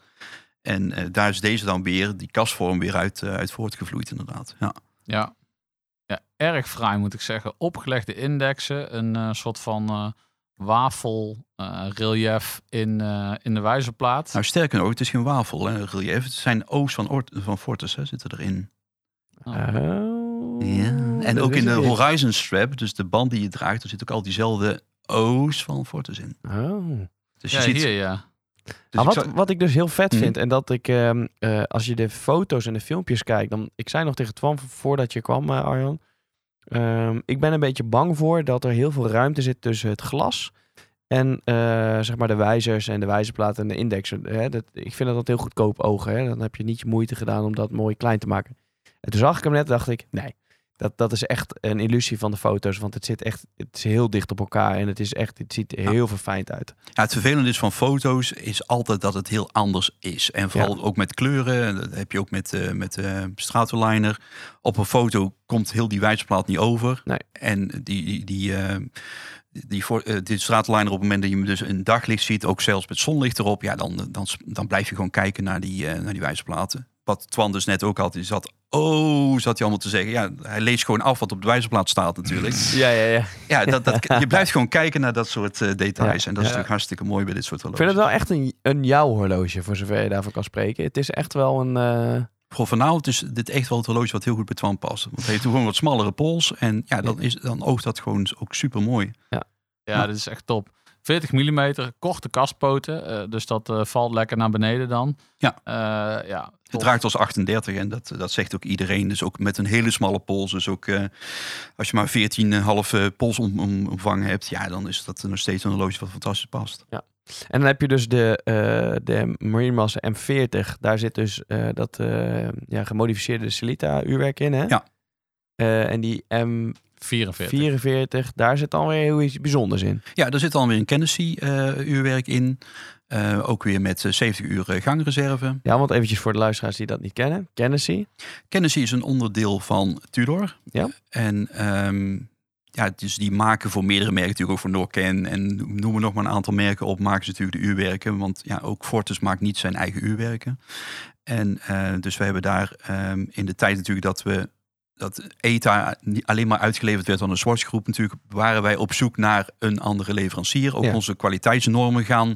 En eh, daar is deze dan weer, die kastvorm, weer uit, uit voortgevloeid inderdaad. Ja. Ja. ja, erg fraai moet ik zeggen. Opgelegde indexen, een eh, soort van eh, wafel eh, relief in, eh, in de wijzerplaat. Nou, sterker nog, het is geen wafel, hè, relief. Het zijn O's van, Ort van Fortis, hè, zitten erin. Oh. Oh. Ja. En dat ook in de. Horizon Strap, dus de band die je draagt, er zitten ook al diezelfde O's van Fortis in. Oh. Dus je ja, ziet, hier ja. dus Maar ik wat, zou- wat ik dus heel vet Mhm. vind, en dat ik, ehm, eh, als je de foto's en de filmpjes kijkt, dan, ik zei nog tegen Twan voordat je kwam, eh, Arjan, ehm, ik ben een beetje bang voor dat er heel veel ruimte zit tussen het glas en eh, zeg maar de wijzers en de wijzerplaat en de index. Hè, dat, ik vind dat dat heel goedkoop ogen. Hè? Dan heb je niet je moeite gedaan om dat mooi klein te maken. En toen zag ik hem net, dacht ik, nee, dat, dat is echt een illusie van de foto's, want het zit echt, het is heel dicht op elkaar en het is echt, het ziet er heel verfijnd uit. Ja, het vervelende is van foto's is altijd dat het heel anders is. En vooral ook met kleuren. Dat heb je ook met, eh met Stratoliner. Op een foto komt heel die wijzerplaat niet over. Nee. En die, die, die, eh, die, voor, die Stratoliner op het moment dat je hem dus in daglicht ziet, ook zelfs met zonlicht erop, ja, dan, dan, dan blijf je gewoon kijken naar die, naar die wijzerplaten. Wat Twan dus net ook had, die zat, oh, zat hij allemaal te zeggen. Ja, hij leest gewoon af wat op de wijzerplaat staat natuurlijk. Ja, ja, ja. Ja, dat, dat, je blijft gewoon kijken naar dat soort eh, details. Ja. En dat is natuurlijk hartstikke mooi bij dit soort Ik horloges. vind het wel echt een, een jouw horloge, voor zover je daarvan kan spreken. Het is echt wel een... eh, Voor vanavond is dit echt wel het horloge wat heel goed bij Twan past. Want het heeft gewoon wat smallere pols. En ja, dan, is, dan oogt dat gewoon ook super mooi. Ja, Ja. dit is echt top. 40 mm, korte kastpoten. eh, dus dat eh, valt lekker naar beneden dan. Ja. Eh, ja Het draagt als 38 en dat, dat zegt ook iedereen. Dus ook met een hele smalle pols. Dus ook eh, als je maar 14,5 eh, polsomvang hebt. Ja, dan is dat nog steeds een horloge wat fantastisch past. En dan heb je dus de, eh de Marine Master M40. Daar zit dus eh, dat eh, ja, gemodificeerde Celita uurwerk in, hè? Ja. Eh, en die M44, 44. daar zit dan weer heel iets bijzonders in. Ja, er zit dan weer een Kennedy eh, uurwerk in. Eh, ook weer met eh, 70 uur eh, gangreserve. Ja, want eventjes voor de luisteraars die dat niet kennen. Kennedy. Kennedy is een onderdeel van Tudor. Ja. En ehm, ja, dus die maken voor meerdere merken, natuurlijk ook voor Norken en noemen nog maar een aantal merken op, maken ze natuurlijk de uurwerken. Want ja, ook Fortis maakt niet zijn eigen uurwerken. En eh, dus we hebben daar ehm, in de tijd natuurlijk dat we dat ETA niet alleen maar uitgeleverd werd aan de Swatch groep natuurlijk, waren wij op zoek naar een andere leverancier. Ook Ja. onze kwaliteitsnormen gaan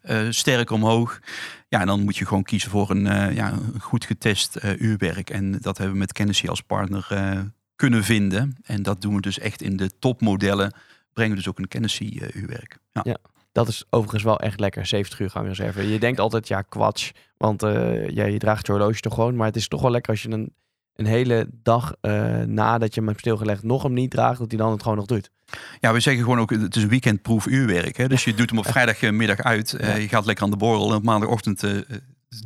eh, sterk omhoog. Ja, en dan moet je gewoon kiezen voor een, eh, ja, een goed getest eh, uurwerk. En dat hebben we met Kennedy als partner kunnen vinden. En dat doen we dus echt in de topmodellen. Brengen we dus ook een Kennedy uurwerk. Ja. Ja. Dat is overigens wel echt lekker, 70 uur gangreserve. Je denkt altijd, ja, kwats. Want ja, je draagt je horloge toch gewoon. Maar het is toch wel lekker als je een, een hele dag eh, nadat je hem hebt stilgelegd nog hem niet draagt, dat hij dan het gewoon nog doet. ja, we zeggen gewoon ook, het is een weekendproef uurwerk. Hè? Dus je doet hem op vrijdagmiddag uit. eh, je gaat lekker aan de borrel. En op maandagochtend eh,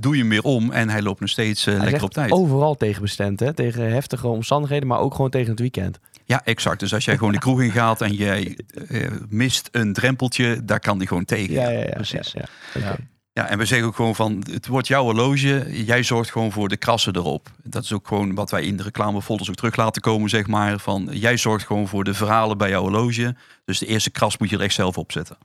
doe je hem weer om en hij loopt nog steeds eh, lekker op tijd. overal tegenbestemd, hè? Tegen heftige omstandigheden, maar ook gewoon tegen het weekend. Ja, exact. Dus als jij gewoon de kroeg in gaat en jij eh, mist een drempeltje, daar kan die gewoon tegen. Ja, ja, ja. precies. Ja, ja. Ja. Ja, en we zeggen ook gewoon van, het wordt jouw horloge, jij zorgt gewoon voor de krassen erop. Dat is ook gewoon wat wij in de reclamefolders ook terug laten komen, zeg maar. Van, jij zorgt gewoon voor de verhalen bij jouw horloge. Dus de eerste kras moet je er echt zelf op zetten.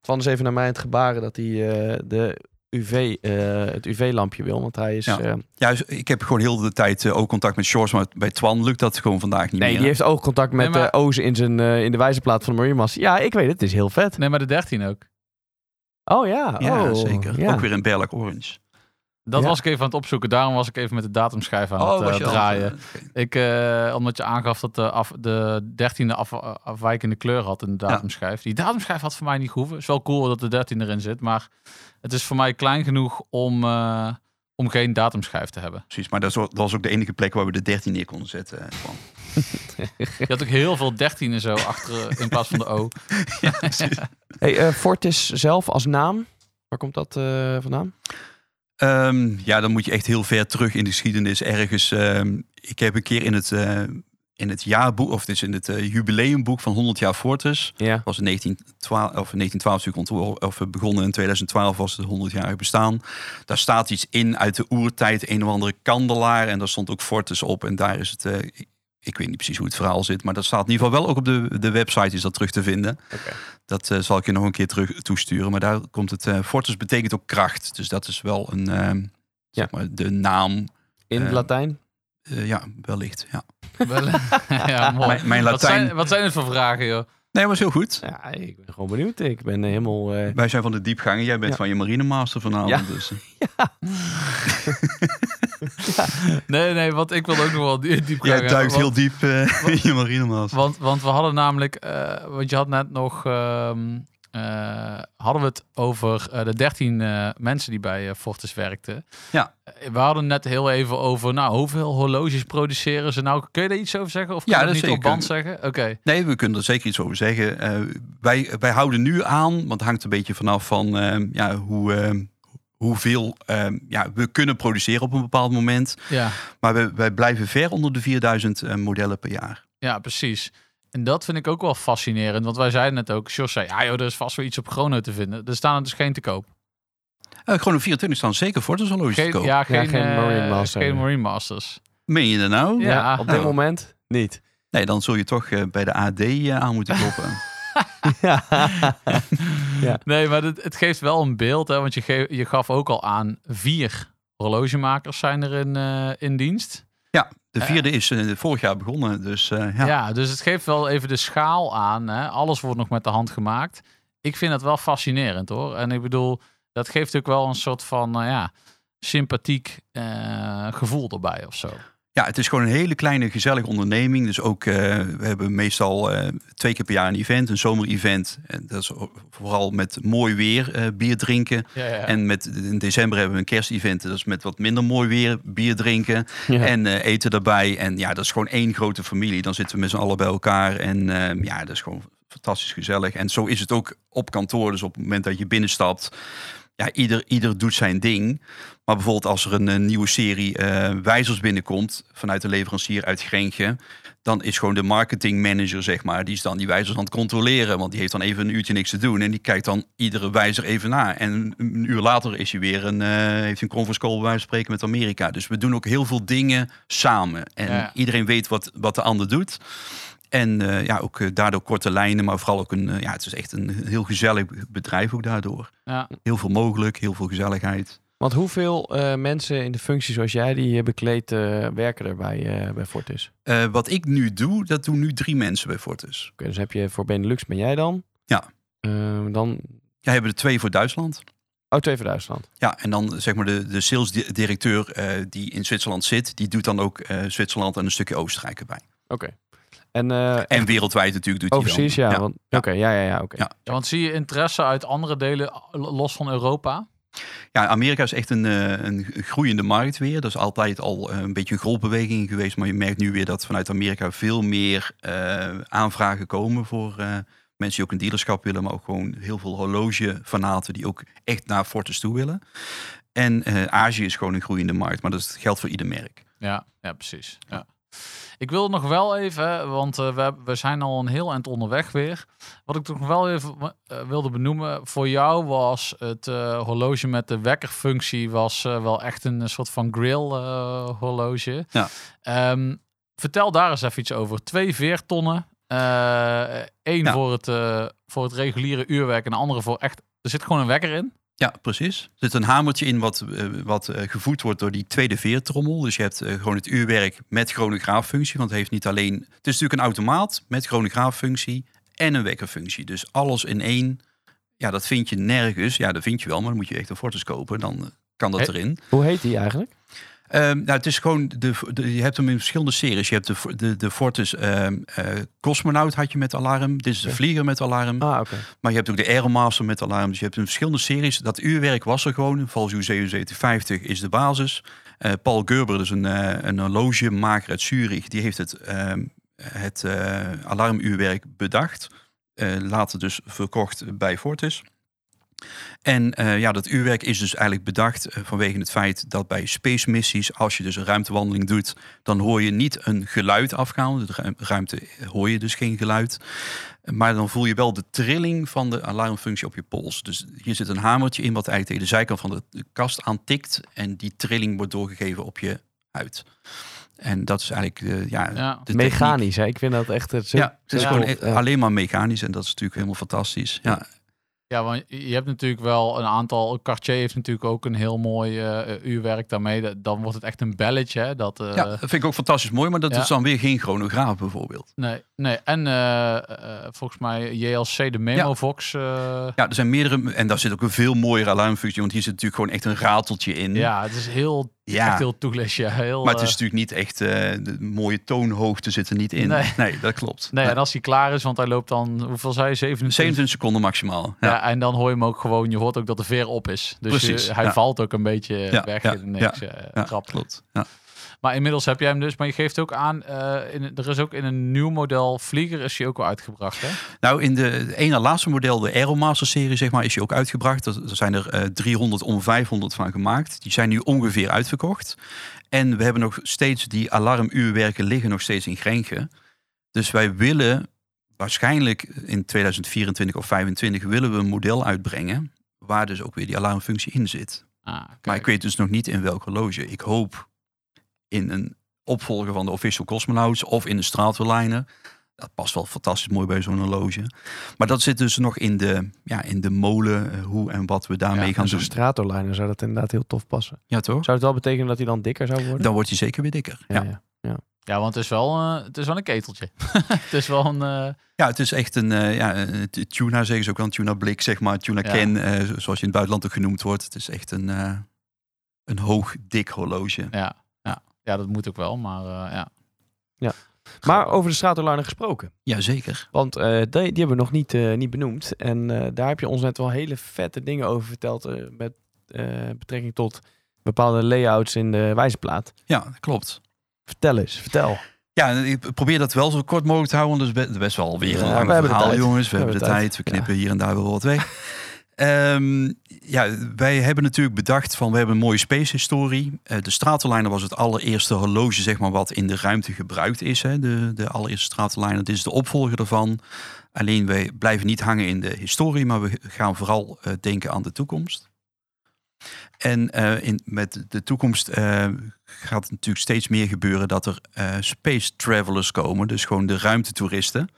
Twan is even naar mij het gebaren dat hij eh, de UV, eh, het UV-lampje wil. Want hij is... Ja. eh, Ja, dus ik heb gewoon heel de tijd ook contact met Shores, maar bij Twan lukt dat gewoon vandaag niet nee, meer. die heeft oogcontact met Nee, maar- Ozen in, zijn, eh, in de wijzerplaat van de Marine Master. Ja, ik weet het. Het is heel vet. Nee, maar de 13 ook. Oh ja. Ja, oh, zeker. Ja. Ook weer in Berlak Orange. Dat Ja. was ik even aan het opzoeken. Daarom was ik even met de datumschijf aan het was eh, draaien. Ik, eh, omdat je aangaf dat de, af, de dertiende af, afwijkende kleur had in de datumschijf. Die datumschijf had voor mij niet gehoeven. Het is wel cool dat de 13 erin zit, maar het is voor mij klein genoeg om, eh, om geen datumschijf te hebben. Precies, maar dat was, dat was ook de enige plek waar we de 13 neer konden zetten. Twan. Je had ook heel veel 13 en zo achter in plaats van de O. Hey, eh, Fortis zelf als naam. Waar komt dat eh, vandaan? Ehm, ja, dan moet je echt heel ver terug in de geschiedenis. Ergens, ehm, ik heb een keer in het, eh, in het jaarboek, of het is in het eh, jubileumboek van 100 jaar Fortis. Ja. Dat was in 1912, of 1912 natuurlijk ontwo- of begonnen in 2012 was het 100 jaar bestaan. Daar staat iets in uit de oertijd, een of andere kandelaar. En daar stond ook Fortis op. En daar is het, eh, ik, weet niet precies hoe het verhaal zit, maar dat staat in ieder geval wel ook op de, de website is dat terug te vinden. Oké. Dat eh, zal ik je nog een keer terug toesturen. Maar daar komt het, eh Fortis betekent ook kracht. Dus dat is wel een, ehm, Ja. zeg maar, de naam. In het Eh, Latijn? Eh, ja, wellicht. Ja. Wel, ja, mooi. Mijn, mijn Wat Latijn. zijn, wat zijn het voor vragen, joh? Nee, was heel goed. Ja, ik ben gewoon benieuwd. Ik ben helemaal... eh, Wij zijn van de diepgangen. Jij bent Ja. van je marinemaster vanavond. Ja. Dus, eh, Nee, nee, want ik wil ook nog wel die- diep jij duikt want- heel diep eh, in je marinemaster. Want, want we hadden namelijk, eh, want je had net nog, ehm, eh, hadden we het over eh, de 13 eh, mensen die bij eh, Fortis werkten. Ja. Eh, we hadden net heel even over, nou, hoeveel horloges produceren ze nou? Kun je daar iets over zeggen? Of kan Ja, je dat niet op band zeggen? Oké. Nee, we kunnen er zeker iets over zeggen. Eh, wij, wij houden nu aan, want het hangt een beetje vanaf van ehm, ja, hoe, ehm, hoeveel ehm, ja, we kunnen produceren op een bepaald moment. Ja. Maar we, wij blijven ver onder de 4000 eh, modellen per jaar. ja, precies. En dat vind ik ook wel fascinerend. Want wij zeiden net ook, Jos zei, ja joh, er is vast wel iets op Chrono te vinden. Er staan er dus geen te koop. Eh Chrono 24 staan zeker voor de horloges te Geen, koop. ja, geen, geen eh, Marine Master. geen Marine Masters. Meen je dat nou? Ja. op dit Oh. moment niet. Nee, dan zul je toch eh, bij de AD eh, aan moeten kloppen. ja. Nee, maar het, het geeft wel een beeld, hè, want je, ge- je gaf ook al aan vier horlogemakers zijn er in, eh, in dienst. De vierde is eh, vorig jaar begonnen, dus eh, Ja. ja. dus het geeft wel even de schaal aan. Hè. Alles wordt nog met de hand gemaakt. Ik vind dat wel fascinerend hoor. En ik bedoel, dat geeft ook wel een soort van, ja, sympathiek eh, gevoel erbij of zo. Ja, het is gewoon een hele kleine gezellige onderneming. Dus ook, eh, we hebben meestal eh, twee keer per jaar een event, een zomer-event. En dat is vooral met mooi weer eh, bier drinken. Ja, ja. En met, in december hebben we een kerstevent. Dat is met wat minder mooi weer bier drinken. Ja. En eten daarbij. En ja, dat is gewoon één grote familie. Dan zitten we met z'n allen bij elkaar. En eh, ja, dat is gewoon fantastisch gezellig. En zo is het ook op kantoor. Dus op het moment dat je binnenstapt. Ja, ieder, ieder doet zijn ding. Maar bijvoorbeeld als er een, nieuwe serie eh, wijzers binnenkomt. Vanuit de leverancier uit Grenchen. Dan is gewoon de marketingmanager, zeg maar. Die is dan die wijzers aan het controleren. Want die heeft dan even een uurtje niks te doen. En die kijkt dan iedere wijzer even na. En een uur later is hij weer een, eh, heeft een conference call bij wijze van spreken met Amerika. Dus we doen ook heel veel dingen samen. En Ja. iedereen weet wat, wat de ander doet. En eh, ja, ook eh, daardoor korte lijnen, maar vooral ook een, eh, ja, het is echt een heel gezellig bedrijf ook daardoor. Ja. Heel veel mogelijk, heel veel gezelligheid. Want hoeveel eh, mensen in de functie zoals jij die bekleedt eh, werken er bij, eh, bij Fortis? Eh, wat ik nu doe, dat doen nu drie mensen bij Fortis. Oké, dus heb je voor Benelux ben jij dan? Ja. Dan, Ja, hebben er twee voor Duitsland. oh, twee voor Duitsland. Ja, en dan zeg maar de, de salesdirecteur eh, die in Zwitserland zit, die doet dan ook eh, Zwitserland en een stukje Oostenrijk erbij. Oké. En, eh, En echt wereldwijd natuurlijk doet hij overseas, dan. ja. want- Oké, ja, ja, ja, oké. Ja. Ja, want zie je interesse uit andere delen, los van Europa? Ja, Amerika is echt een, eh, een groeiende markt weer. Dat is altijd al eh, een beetje een golfbeweging geweest. Maar je merkt nu weer dat vanuit Amerika veel meer eh, aanvragen komen voor eh, mensen die ook een dealerschap willen. Maar ook gewoon heel veel horlogefanaten die ook echt naar Fortis toe willen. En eh, Azië is gewoon een groeiende markt, maar dat geldt voor ieder merk. Ja, ja precies. Ja. Ik wil nog wel even, want uh, we, we zijn al een heel eind onderweg weer. Wat ik toch nog wel even uh, wilde benoemen voor jou was het uh, horloge met de wekkerfunctie was wel echt een soort van grill horloge. Ja. Um, vertel daar eens even iets over. Twee veertonnen. Eén Ja. voor, het, voor het reguliere uurwerk en de andere voor echt... Er zit gewoon een wekker in. Ja, precies. Er zit een hamertje in wat, eh, wat eh, gevoed wordt door die tweede veertrommel. Dus je hebt eh, gewoon het uurwerk met chronograaffunctie. Want het heeft niet alleen... Het is natuurlijk een automaat met chronograaffunctie en een wekkerfunctie. Dus alles in één. Ja, dat vind je nergens. Ja, dat vind je wel, maar dan moet je echt een Fortis kopen. Dan kan dat erin. Hoe heet die eigenlijk? Ehm, nou, het is gewoon, de, de- je hebt hem in verschillende series. Je hebt de, de, de Fortis ehm eh, Cosmonaut had je met alarm. Dit is de. Vlieger met alarm. Ah. Maar je hebt ook de Aeromaster met alarm. Dus je hebt in verschillende series. Dat uurwerk was er gewoon. Valjoe 7750 is de basis. Eh, Paul Gerber, dus een, eh, een horlogemaker uit Zurich, die heeft het, ehm, het alarmuurwerk bedacht. Later dus verkocht bij Fortis. En eh, ja, dat uurwerk is dus eigenlijk bedacht eh, vanwege het feit dat bij space missies, als je dus een ruimtewandeling doet, dan hoor je niet een geluid afgaan. De ruim- ruimte eh, hoor je dus geen geluid. Maar dan voel je wel de trilling van de alarmfunctie op je pols. Dus hier zit een hamertje in wat eigenlijk tegen de zijkant van de kast aantikt. En die trilling wordt doorgegeven op je huid. En dat is eigenlijk eh, ja, Ja. de techniek. Mechanisch, hè? Ik vind dat echt... Het, Ja, het is Ja. gewoon alleen maar mechanisch. En dat is natuurlijk helemaal fantastisch. Ja, Ja, want je hebt natuurlijk wel een aantal. Cartier heeft natuurlijk ook een heel mooi eh, uurwerk daarmee. Dan wordt het echt een belletje. Hè? Dat, eh, ja, dat vind ik ook fantastisch mooi. Maar dat ja. is dan weer geen chronograaf bijvoorbeeld. Nee, nee. En eh, eh, volgens mij JLC, de Memovox. eh, ja. Ja, er zijn meerdere. En daar zit ook een veel mooiere alarmfunctie. Want hier zit natuurlijk gewoon echt een rateltje in. ja, het is heel, Ja. echt heel heel, Maar het is eh, natuurlijk niet echt, eh, de mooie toonhoogte zit er niet in. Nee. dat klopt. nee, en als hij klaar is, want hij loopt dan, hoeveel zei je, 27? 27 seconden maximaal. Ja. Ja, en dan hoor je hem ook gewoon, je hoort ook dat de veer op is. Dus Precies, je- hij ja. valt ook een beetje weg ja, in niks. eh ja, klopt. Ja. Maar inmiddels heb jij hem dus, maar je geeft ook aan, eh, in, er is ook in een nieuw model Vlieger is hij ook al uitgebracht, hè? Nou, in de ene laatste model, de Aeromaster serie, zeg maar, is je ook uitgebracht. Er, er zijn er eh, 300 om 500 van gemaakt. Die zijn nu ongeveer uitverkocht. En we hebben nog steeds die alarmuurwerken liggen nog steeds in Grenchen. Dus wij willen waarschijnlijk in 2024 of 2025 willen we een model uitbrengen waar dus ook weer die alarmfunctie in zit. Ah, Maar ik weet dus nog niet in welk horloge. Ik hoop in een opvolger van de Official Cosmonauts of in de Stratoline. Dat past wel fantastisch mooi bij zo'n horloge. Maar dat zit dus nog in de, ja, in de molen, eh, hoe en wat we daarmee Ja, gaan doen. Stratoliner zou dat inderdaad heel tof passen. Ja, toch? Zou het wel betekenen dat hij dan dikker zou worden? Dan wordt hij zeker weer dikker. Ja, ja. ja. Ja, want het is wel, eh, het is wel een keteltje. het is wel een... eh, het is echt een, eh, ja, een tuna, zeggen ze ook wel, een tuna blik, zeg maar. Tuna Ja. ken, eh, zo- zoals je in het buitenland ook genoemd wordt. Het is echt een, eh, een hoog, dik horloge. ja, ja, ja, dat moet ook wel, maar eh, ja. Maar over de Stratoliner gesproken. Jazeker. Want eh, die, die hebben we nog niet, eh, niet benoemd. En eh, daar heb je ons net wel hele vette dingen over verteld. met eh, betrekking tot bepaalde layouts in de wijzerplaat. Ja, dat klopt. Vertel eens, vertel. Ja, ik probeer dat wel zo kort mogelijk te houden. want Dat is be- best wel weer een Ja, lang we hebben de verhaal, jongens. We, We hebben de hebben de tijd. tijd. We knippen hier en daar wel wat weg. Ehm, ja, wij hebben natuurlijk bedacht van we hebben een mooie space historie. Eh, de Stratoliner was het allereerste horloge zeg maar, wat in de ruimte gebruikt is. Hè. De, de allereerste Stratoliner. Dit is de opvolger ervan. Alleen wij blijven niet hangen in de historie, maar we gaan vooral eh, denken aan de toekomst. En eh, in, met de toekomst eh, gaat natuurlijk steeds meer gebeuren dat er eh, space travelers komen, dus gewoon de ruimtetoeristen.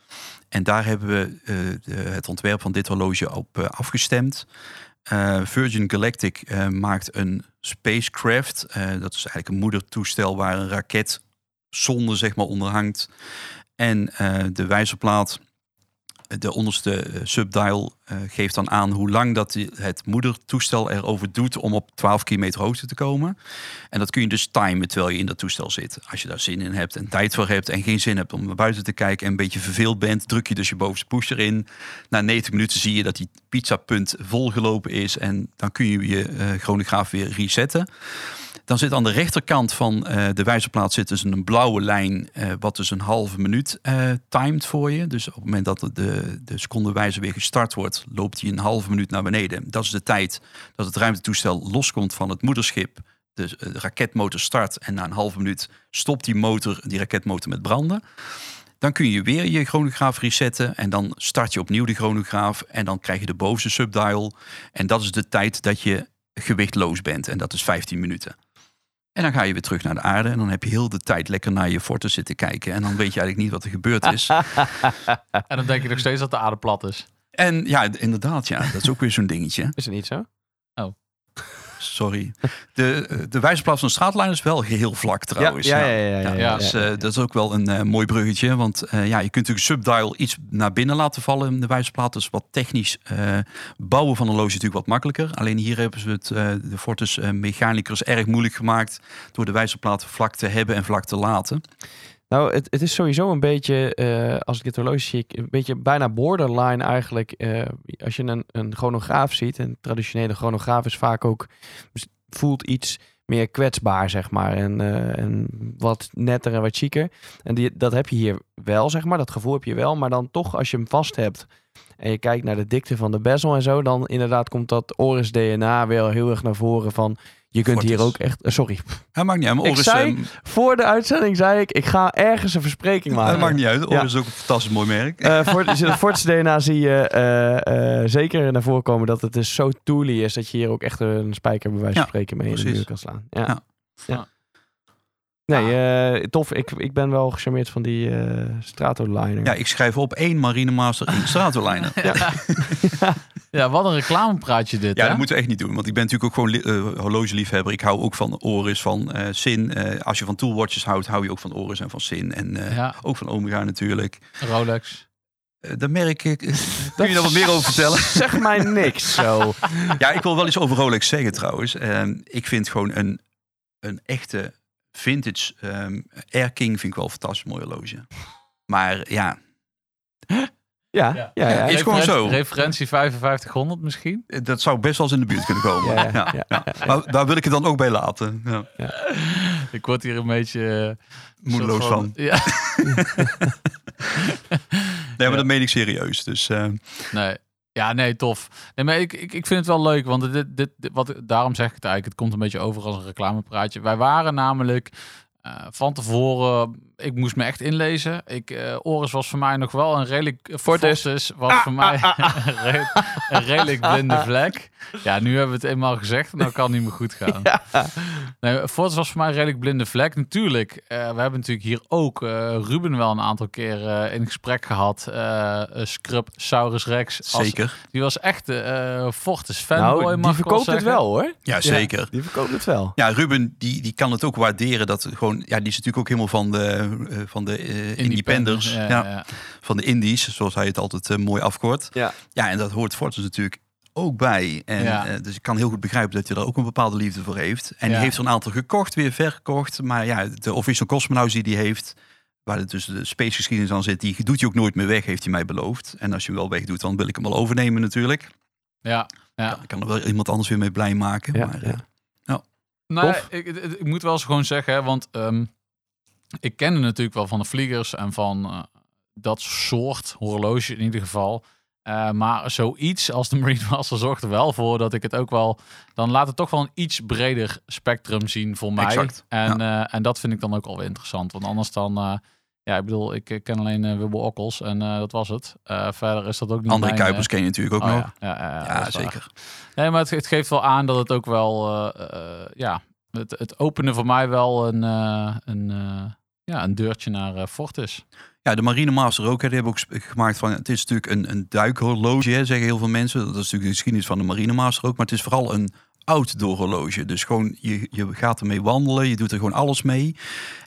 En daar hebben we de- het ontwerp van dit horloge op afgestemd. Virgin Galactic maakt een spacecraft. Dat is eigenlijk een moedertoestel waar een raket zonde zeg maar onder hangt. En de wijzerplaat, de onderste eh, subdial, eh, geeft dan aan hoe lang dat het moedertoestel erover doet om op 12 kilometer hoogte te komen. En dat kun je dus timen terwijl je in dat toestel zit. Als je daar zin in hebt en tijd voor hebt en geen zin hebt om naar buiten te kijken en een beetje verveeld bent, druk je dus je bovenste pusher in. Na 90 minuten zie je dat die pizzapunt volgelopen is en dan kun je je eh, chronograaf weer resetten. Dan zit aan de rechterkant van eh, de wijzerplaat zit dus een blauwe lijn, eh, wat dus een halve minuut eh timed voor je. Dus op het moment dat de, de secondewijzer weer gestart wordt, loopt hij een halve minuut naar beneden. Dat is de tijd dat het ruimtetoestel loskomt van het moederschip. De, eh, de raketmotor start en na een halve minuut stopt die motor, die raketmotor met branden. Dan kun je weer je chronograaf resetten en dan start je opnieuw de chronograaf en dan krijg je de bovenste subdial. En dat is de tijd dat je gewichtloos bent en dat is 15 minuten. En dan ga je weer terug naar de aarde en dan heb je heel de tijd lekker naar je forten zitten kijken. En dan weet je eigenlijk niet wat er gebeurd is. En dan denk je nog steeds dat de aarde plat is. En ja, inderdaad, ja, dat is ook weer zo'n dingetje. Is het niet zo? Sorry. De, de wijzerplaats van de straatlijn is wel geheel vlak trouwens. ja, ja, ja, ja, Ja, ja, dus, eh, dat is ook wel een eh, mooi bruggetje. Want eh, ja, je kunt natuurlijk subdial iets naar binnen laten vallen in de wijzerplaat. Dus wat technisch bouwen van een loge is natuurlijk wat makkelijker. Alleen hier hebben ze het, de Fortis eh, mechanicus erg moeilijk gemaakt... door de wijzerplaat vlak te hebben en vlak te laten. Nou, het, het is sowieso een beetje, eh, als ik het horloge zie, een beetje bijna borderline eigenlijk. eh, als je een, een chronograaf ziet, een traditionele chronograaf is vaak ook, voelt iets meer kwetsbaar, zeg maar. En, eh, en wat netter en wat chiquer. En die, dat heb je hier wel, zeg maar. Dat gevoel heb je wel. Maar dan toch, als je hem vast hebt en je kijkt naar de dikte van de bezel en zo, dan inderdaad komt dat Oris DNA wel heel erg naar voren van... Je kunt hier ook echt... eh, sorry, Hij maakt niet uit. Ik zei- eh, voor de uitzending zei ik, ik ga ergens een verspreking maken. hij maakt niet uit. Oris Ja. is ook een fantastisch mooi merk. Eh, voor Fortis DNA zie je eh, eh, zeker naar voren komen dat het dus zo tooly is dat je hier ook echt een spijker bij wijze van Ja, spreken mee in de muur kan slaan. Ja. Ja. Ja. Nee, eh, tof. Ik, ik ben wel gecharmeerd van die eh Stratoliner. Ja, ik schrijf op één Marinemaster in stratolijnen. Ja, wat een reclamepraatje dit, Ja, hè? dat moeten we echt niet doen. Want ik ben natuurlijk ook gewoon eh, horlogeliefhebber. Ik hou ook van Oris, van eh Sin. Eh, als je van toolwatches houdt, hou je ook van Oris en van Sin. En eh, Ja, ook van Omega natuurlijk. Rolex. Daar merk ik... Kun je daar wat meer over vertellen? Zeg mij niks zo. Ja, ik wil wel iets over Rolex zeggen trouwens. Ehm, ik vind gewoon een, een echte vintage ehm Air King vind ik wel een fantastisch mooi horloge. Maar ja, Ja, Ja. ja, ja. Is gewoon zo. Referentie 5500 misschien? dat zou best wel eens in de buurt kunnen komen. Ja, Ja, ja, ja, ja, Maar daar wil ik het dan ook bij laten. Ja. Ik word hier een beetje... eh, Moedeloos van. Ja, Nee, maar dat meen ik serieus. Dus eh, nee. Ja, nee, tof. Nee, maar ik, ik, ik vind het wel leuk, want dit, dit, dit- wat, daarom zeg ik het eigenlijk. Het komt een beetje over als een reclamepraatje. Wij waren namelijk eh, van tevoren... Ik moest me echt inlezen. Ik, eh Oris was voor mij nog wel een redelijk... Fortis. Was voor mij een, re- een redelijk blinde vlek. Ja, nu hebben we het eenmaal gezegd. Nou kan het niet meer goed gaan. Nee, Fortis was voor mij een redelijk blinde vlek. Natuurlijk, eh, we hebben natuurlijk hier ook eh, Ruben wel een aantal keer eh, in gesprek gehad. Eh Scrub Saurus Rex. Als- zeker. die was echt de eh Fortis fanboy, Nou, mag die ik verkoopt het wel hoor. Ja, zeker. Die verkoopt het wel. Ja, Ruben die, die kan het ook waarderen. Dat gewoon, ja, die is natuurlijk ook helemaal van de, van de eh, independers. Ja, Ja, ja. Van de indies, zoals hij het altijd eh, mooi afkort. Ja. Ja, en dat hoort Fortis natuurlijk ook bij. En, Ja. eh, dus ik kan heel goed begrijpen dat hij er ook een bepaalde liefde voor heeft. En Ja. die heeft er een aantal gekocht, weer verkocht. Maar ja, de official cosmonauts die die heeft... Waar het dus de space geschiedenis aan zit, die doet hij ook nooit meer weg, heeft hij mij beloofd. En als je hem wel wegdoet, dan wil ik hem wel overnemen natuurlijk. ja. ja. Dan kan er wel iemand anders weer mee blij maken. Ja, maar, ja. eh, Nou, Tof. ik, ik, ik moet wel eens gewoon zeggen, hè, want ehm, ik kende natuurlijk wel van de vliegers en van eh, dat soort horloge in ieder geval. Eh, maar zoiets als de Marine Master zorgt er wel voor dat ik het ook wel... Dan laat het toch wel een iets breder spectrum zien voor mij. Exact, En, eh, en dat vind ik dan ook alweer interessant. Want anders dan... ja, ik bedoel, ik ken alleen eh Wibbel Okkels en dat was het. Verder is dat ook niet mijn, eh, Kuipers ken je natuurlijk ook oh, nog. ja, ja, ja, Ja, zeker. Nee, maar het, het geeft wel aan dat het ook wel, ja, het, het opende voor mij wel een, een, ja, een deurtje naar eh Fort is. Ja, de Marine Master ook. hè, Die hebben ook gemaakt van. Het is natuurlijk een, een duikhorloge, hè, zeggen heel veel mensen. Dat is natuurlijk de geschiedenis van de Marine Master ook. Maar het is vooral een outdoor horloge. Dus gewoon, je, je gaat ermee wandelen. Je doet er gewoon alles mee.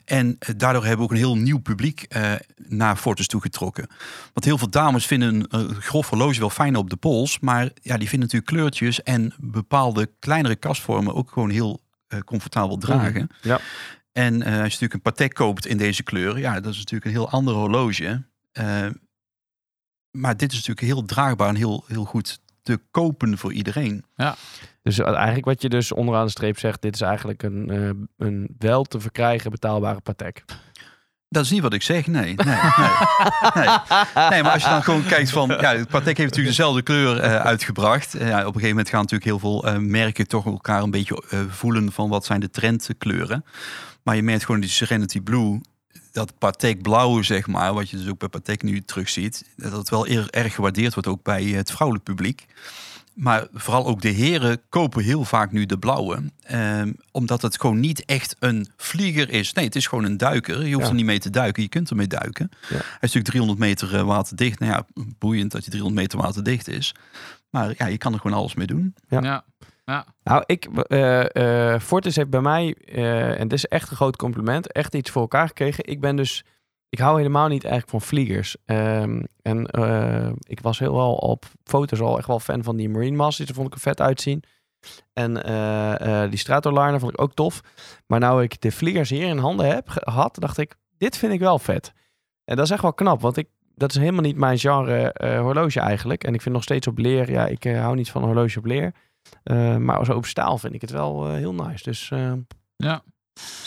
En eh, daardoor hebben we ook een heel nieuw publiek eh, naar Fortis toegetrokken. Want heel veel dames vinden een eh, grof horloge wel fijn op de pols. Maar ja, die vinden natuurlijk kleurtjes en bepaalde kleinere kastvormen ook gewoon heel eh, comfortabel dragen. Ja. En eh, als je natuurlijk een Patek koopt in deze kleur, ja, dat is natuurlijk een heel ander horloge. Eh, maar dit is natuurlijk heel draagbaar en heel, heel goed te kopen voor iedereen. Dus eigenlijk wat je dus onderaan de streep zegt, dit is eigenlijk een, eh, een wel te verkrijgen betaalbare Patek. Dat is niet wat ik zeg, nee. Nee, nee, nee. nee maar als je dan gewoon kijkt van... Ja, Patek heeft natuurlijk dezelfde kleur uh, uitgebracht. Uh, ja, op een gegeven moment gaan natuurlijk heel veel uh, merken toch elkaar een beetje voelen van wat zijn de trendkleuren. Maar je merkt gewoon die Serenity Blue, dat Patek blauw zeg maar, wat je dus ook bij Patek nu terugziet, dat het wel erg gewaardeerd wordt ook bij het vrouwelijk publiek. Maar vooral ook de heren kopen heel vaak nu de blauwe. Ehm, omdat het gewoon niet echt een vlieger is. Nee, het is gewoon een duiker. Je hoeft er niet mee te duiken. Je kunt ermee duiken. Ja. Hij is natuurlijk 300 meter uh, waterdicht. Nou ja, boeiend dat je 300 meter waterdicht is. Maar ja, je kan er gewoon alles mee doen. Ja. ja. ja. Nou, ik, uh, uh, Fortis heeft bij mij, en dit is echt een groot compliment, echt iets voor elkaar gekregen. Ik ben dus ik hou helemaal niet eigenlijk van vliegers. Um, en uh, ik was heel wel op foto's al echt wel fan van die Marine Masters. Daar vond ik er vet uitzien. En uh, uh, die Stratoliner vond ik ook tof. Maar nou ik de vliegers hier in handen heb gehad, dacht ik, dit vind ik wel vet. En dat is echt wel knap, want ik, dat is helemaal niet mijn genre horloge eigenlijk. En ik vind nog steeds op leer, ja, ik hou niet van horloge op leer. maar als op staal vind ik het wel heel nice. Dus ja.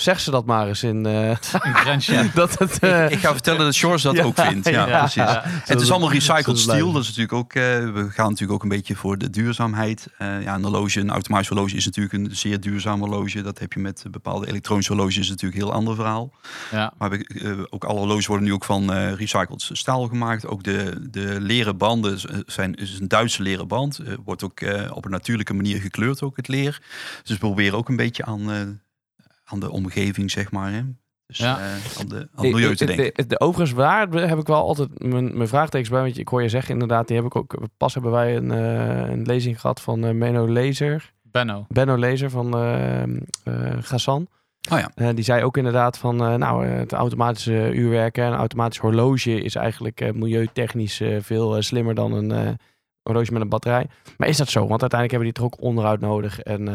Zeg ze dat maar eens in, uh, in dat het, uh, ik, ik, ga vertellen dat Shores dat ook vindt. Ja, ja precies. Ja, het is allemaal recycled steel. Dat is natuurlijk ook, uh, we gaan natuurlijk ook een beetje voor de duurzaamheid. ja, een horloge, een automatisch horloge is natuurlijk een zeer duurzaam horloge. Dat heb je met bepaalde elektronische horloges is natuurlijk een heel ander verhaal. Ja. Maar we, ook alle horloges worden nu ook van recycled staal gemaakt. Ook de, de leren banden zijn is een Duitse leren band. wordt ook op een natuurlijke manier gekleurd, ook het leer. Dus we proberen ook een beetje aan aan de omgeving, zeg maar. Hè? Dus ja. Uh, aan, de, aan het milieu te denken. De, de, overigens waar heb ik wel altijd mijn, mijn vraagtekens bij. Want ik hoor je zeggen inderdaad, die heb ik ook... Pas hebben wij een, uh, een lezing gehad van uh, Menno Lezer. Benno. Benno Lezer van Gassan. Oh ja. die zei ook inderdaad van, nou, het automatische uurwerken en automatisch horloge is eigenlijk milieutechnisch veel slimmer dan een horloge met een batterij. Maar is dat zo? Want uiteindelijk hebben die toch ook onderhoud nodig en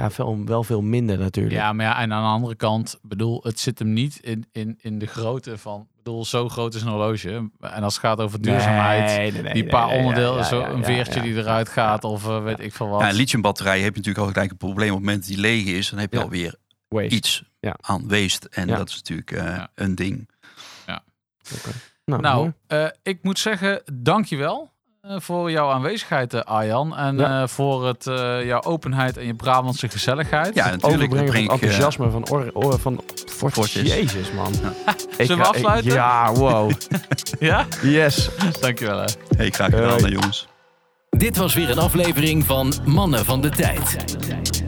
ja, veel, wel veel minder natuurlijk. Ja, maar ja, en aan de andere kant, bedoel, het zit hem niet in, in, in de grootte van, bedoel, zo groot is een horloge. En als het gaat over duurzaamheid, nee, nee, nee, die paar onderdelen, zo een veertje die eruit gaat of uh, weet ik veel wat. Ja, een lithiumbatterij heb je natuurlijk al gelijk een probleem. Op het moment die leeg is, dan heb je alweer waste. iets aan waste. En dat is natuurlijk uh, een ding. Ja. Okay. Nou, nou uh, ik moet zeggen, dankjewel. Eh, voor jouw aanwezigheid, uh, Arjan. En ja. uh, voor het, jouw openheid en je Brabantse gezelligheid. Ja, natuurlijk. Breng ik enthousiasme van, or, or, van Fortjes. Jezus, man. Ja. Zullen we afsluiten? ja, wow. ja? Yes. Dankjewel. Hè. Hey, graag gedaan, jongens. Dit was weer een aflevering van Mannen van de Tijd.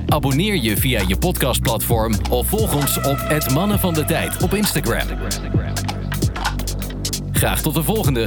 Abonneer je via je podcastplatform of volg ons op het Mannen van de Tijd op Instagram. Graag tot de volgende.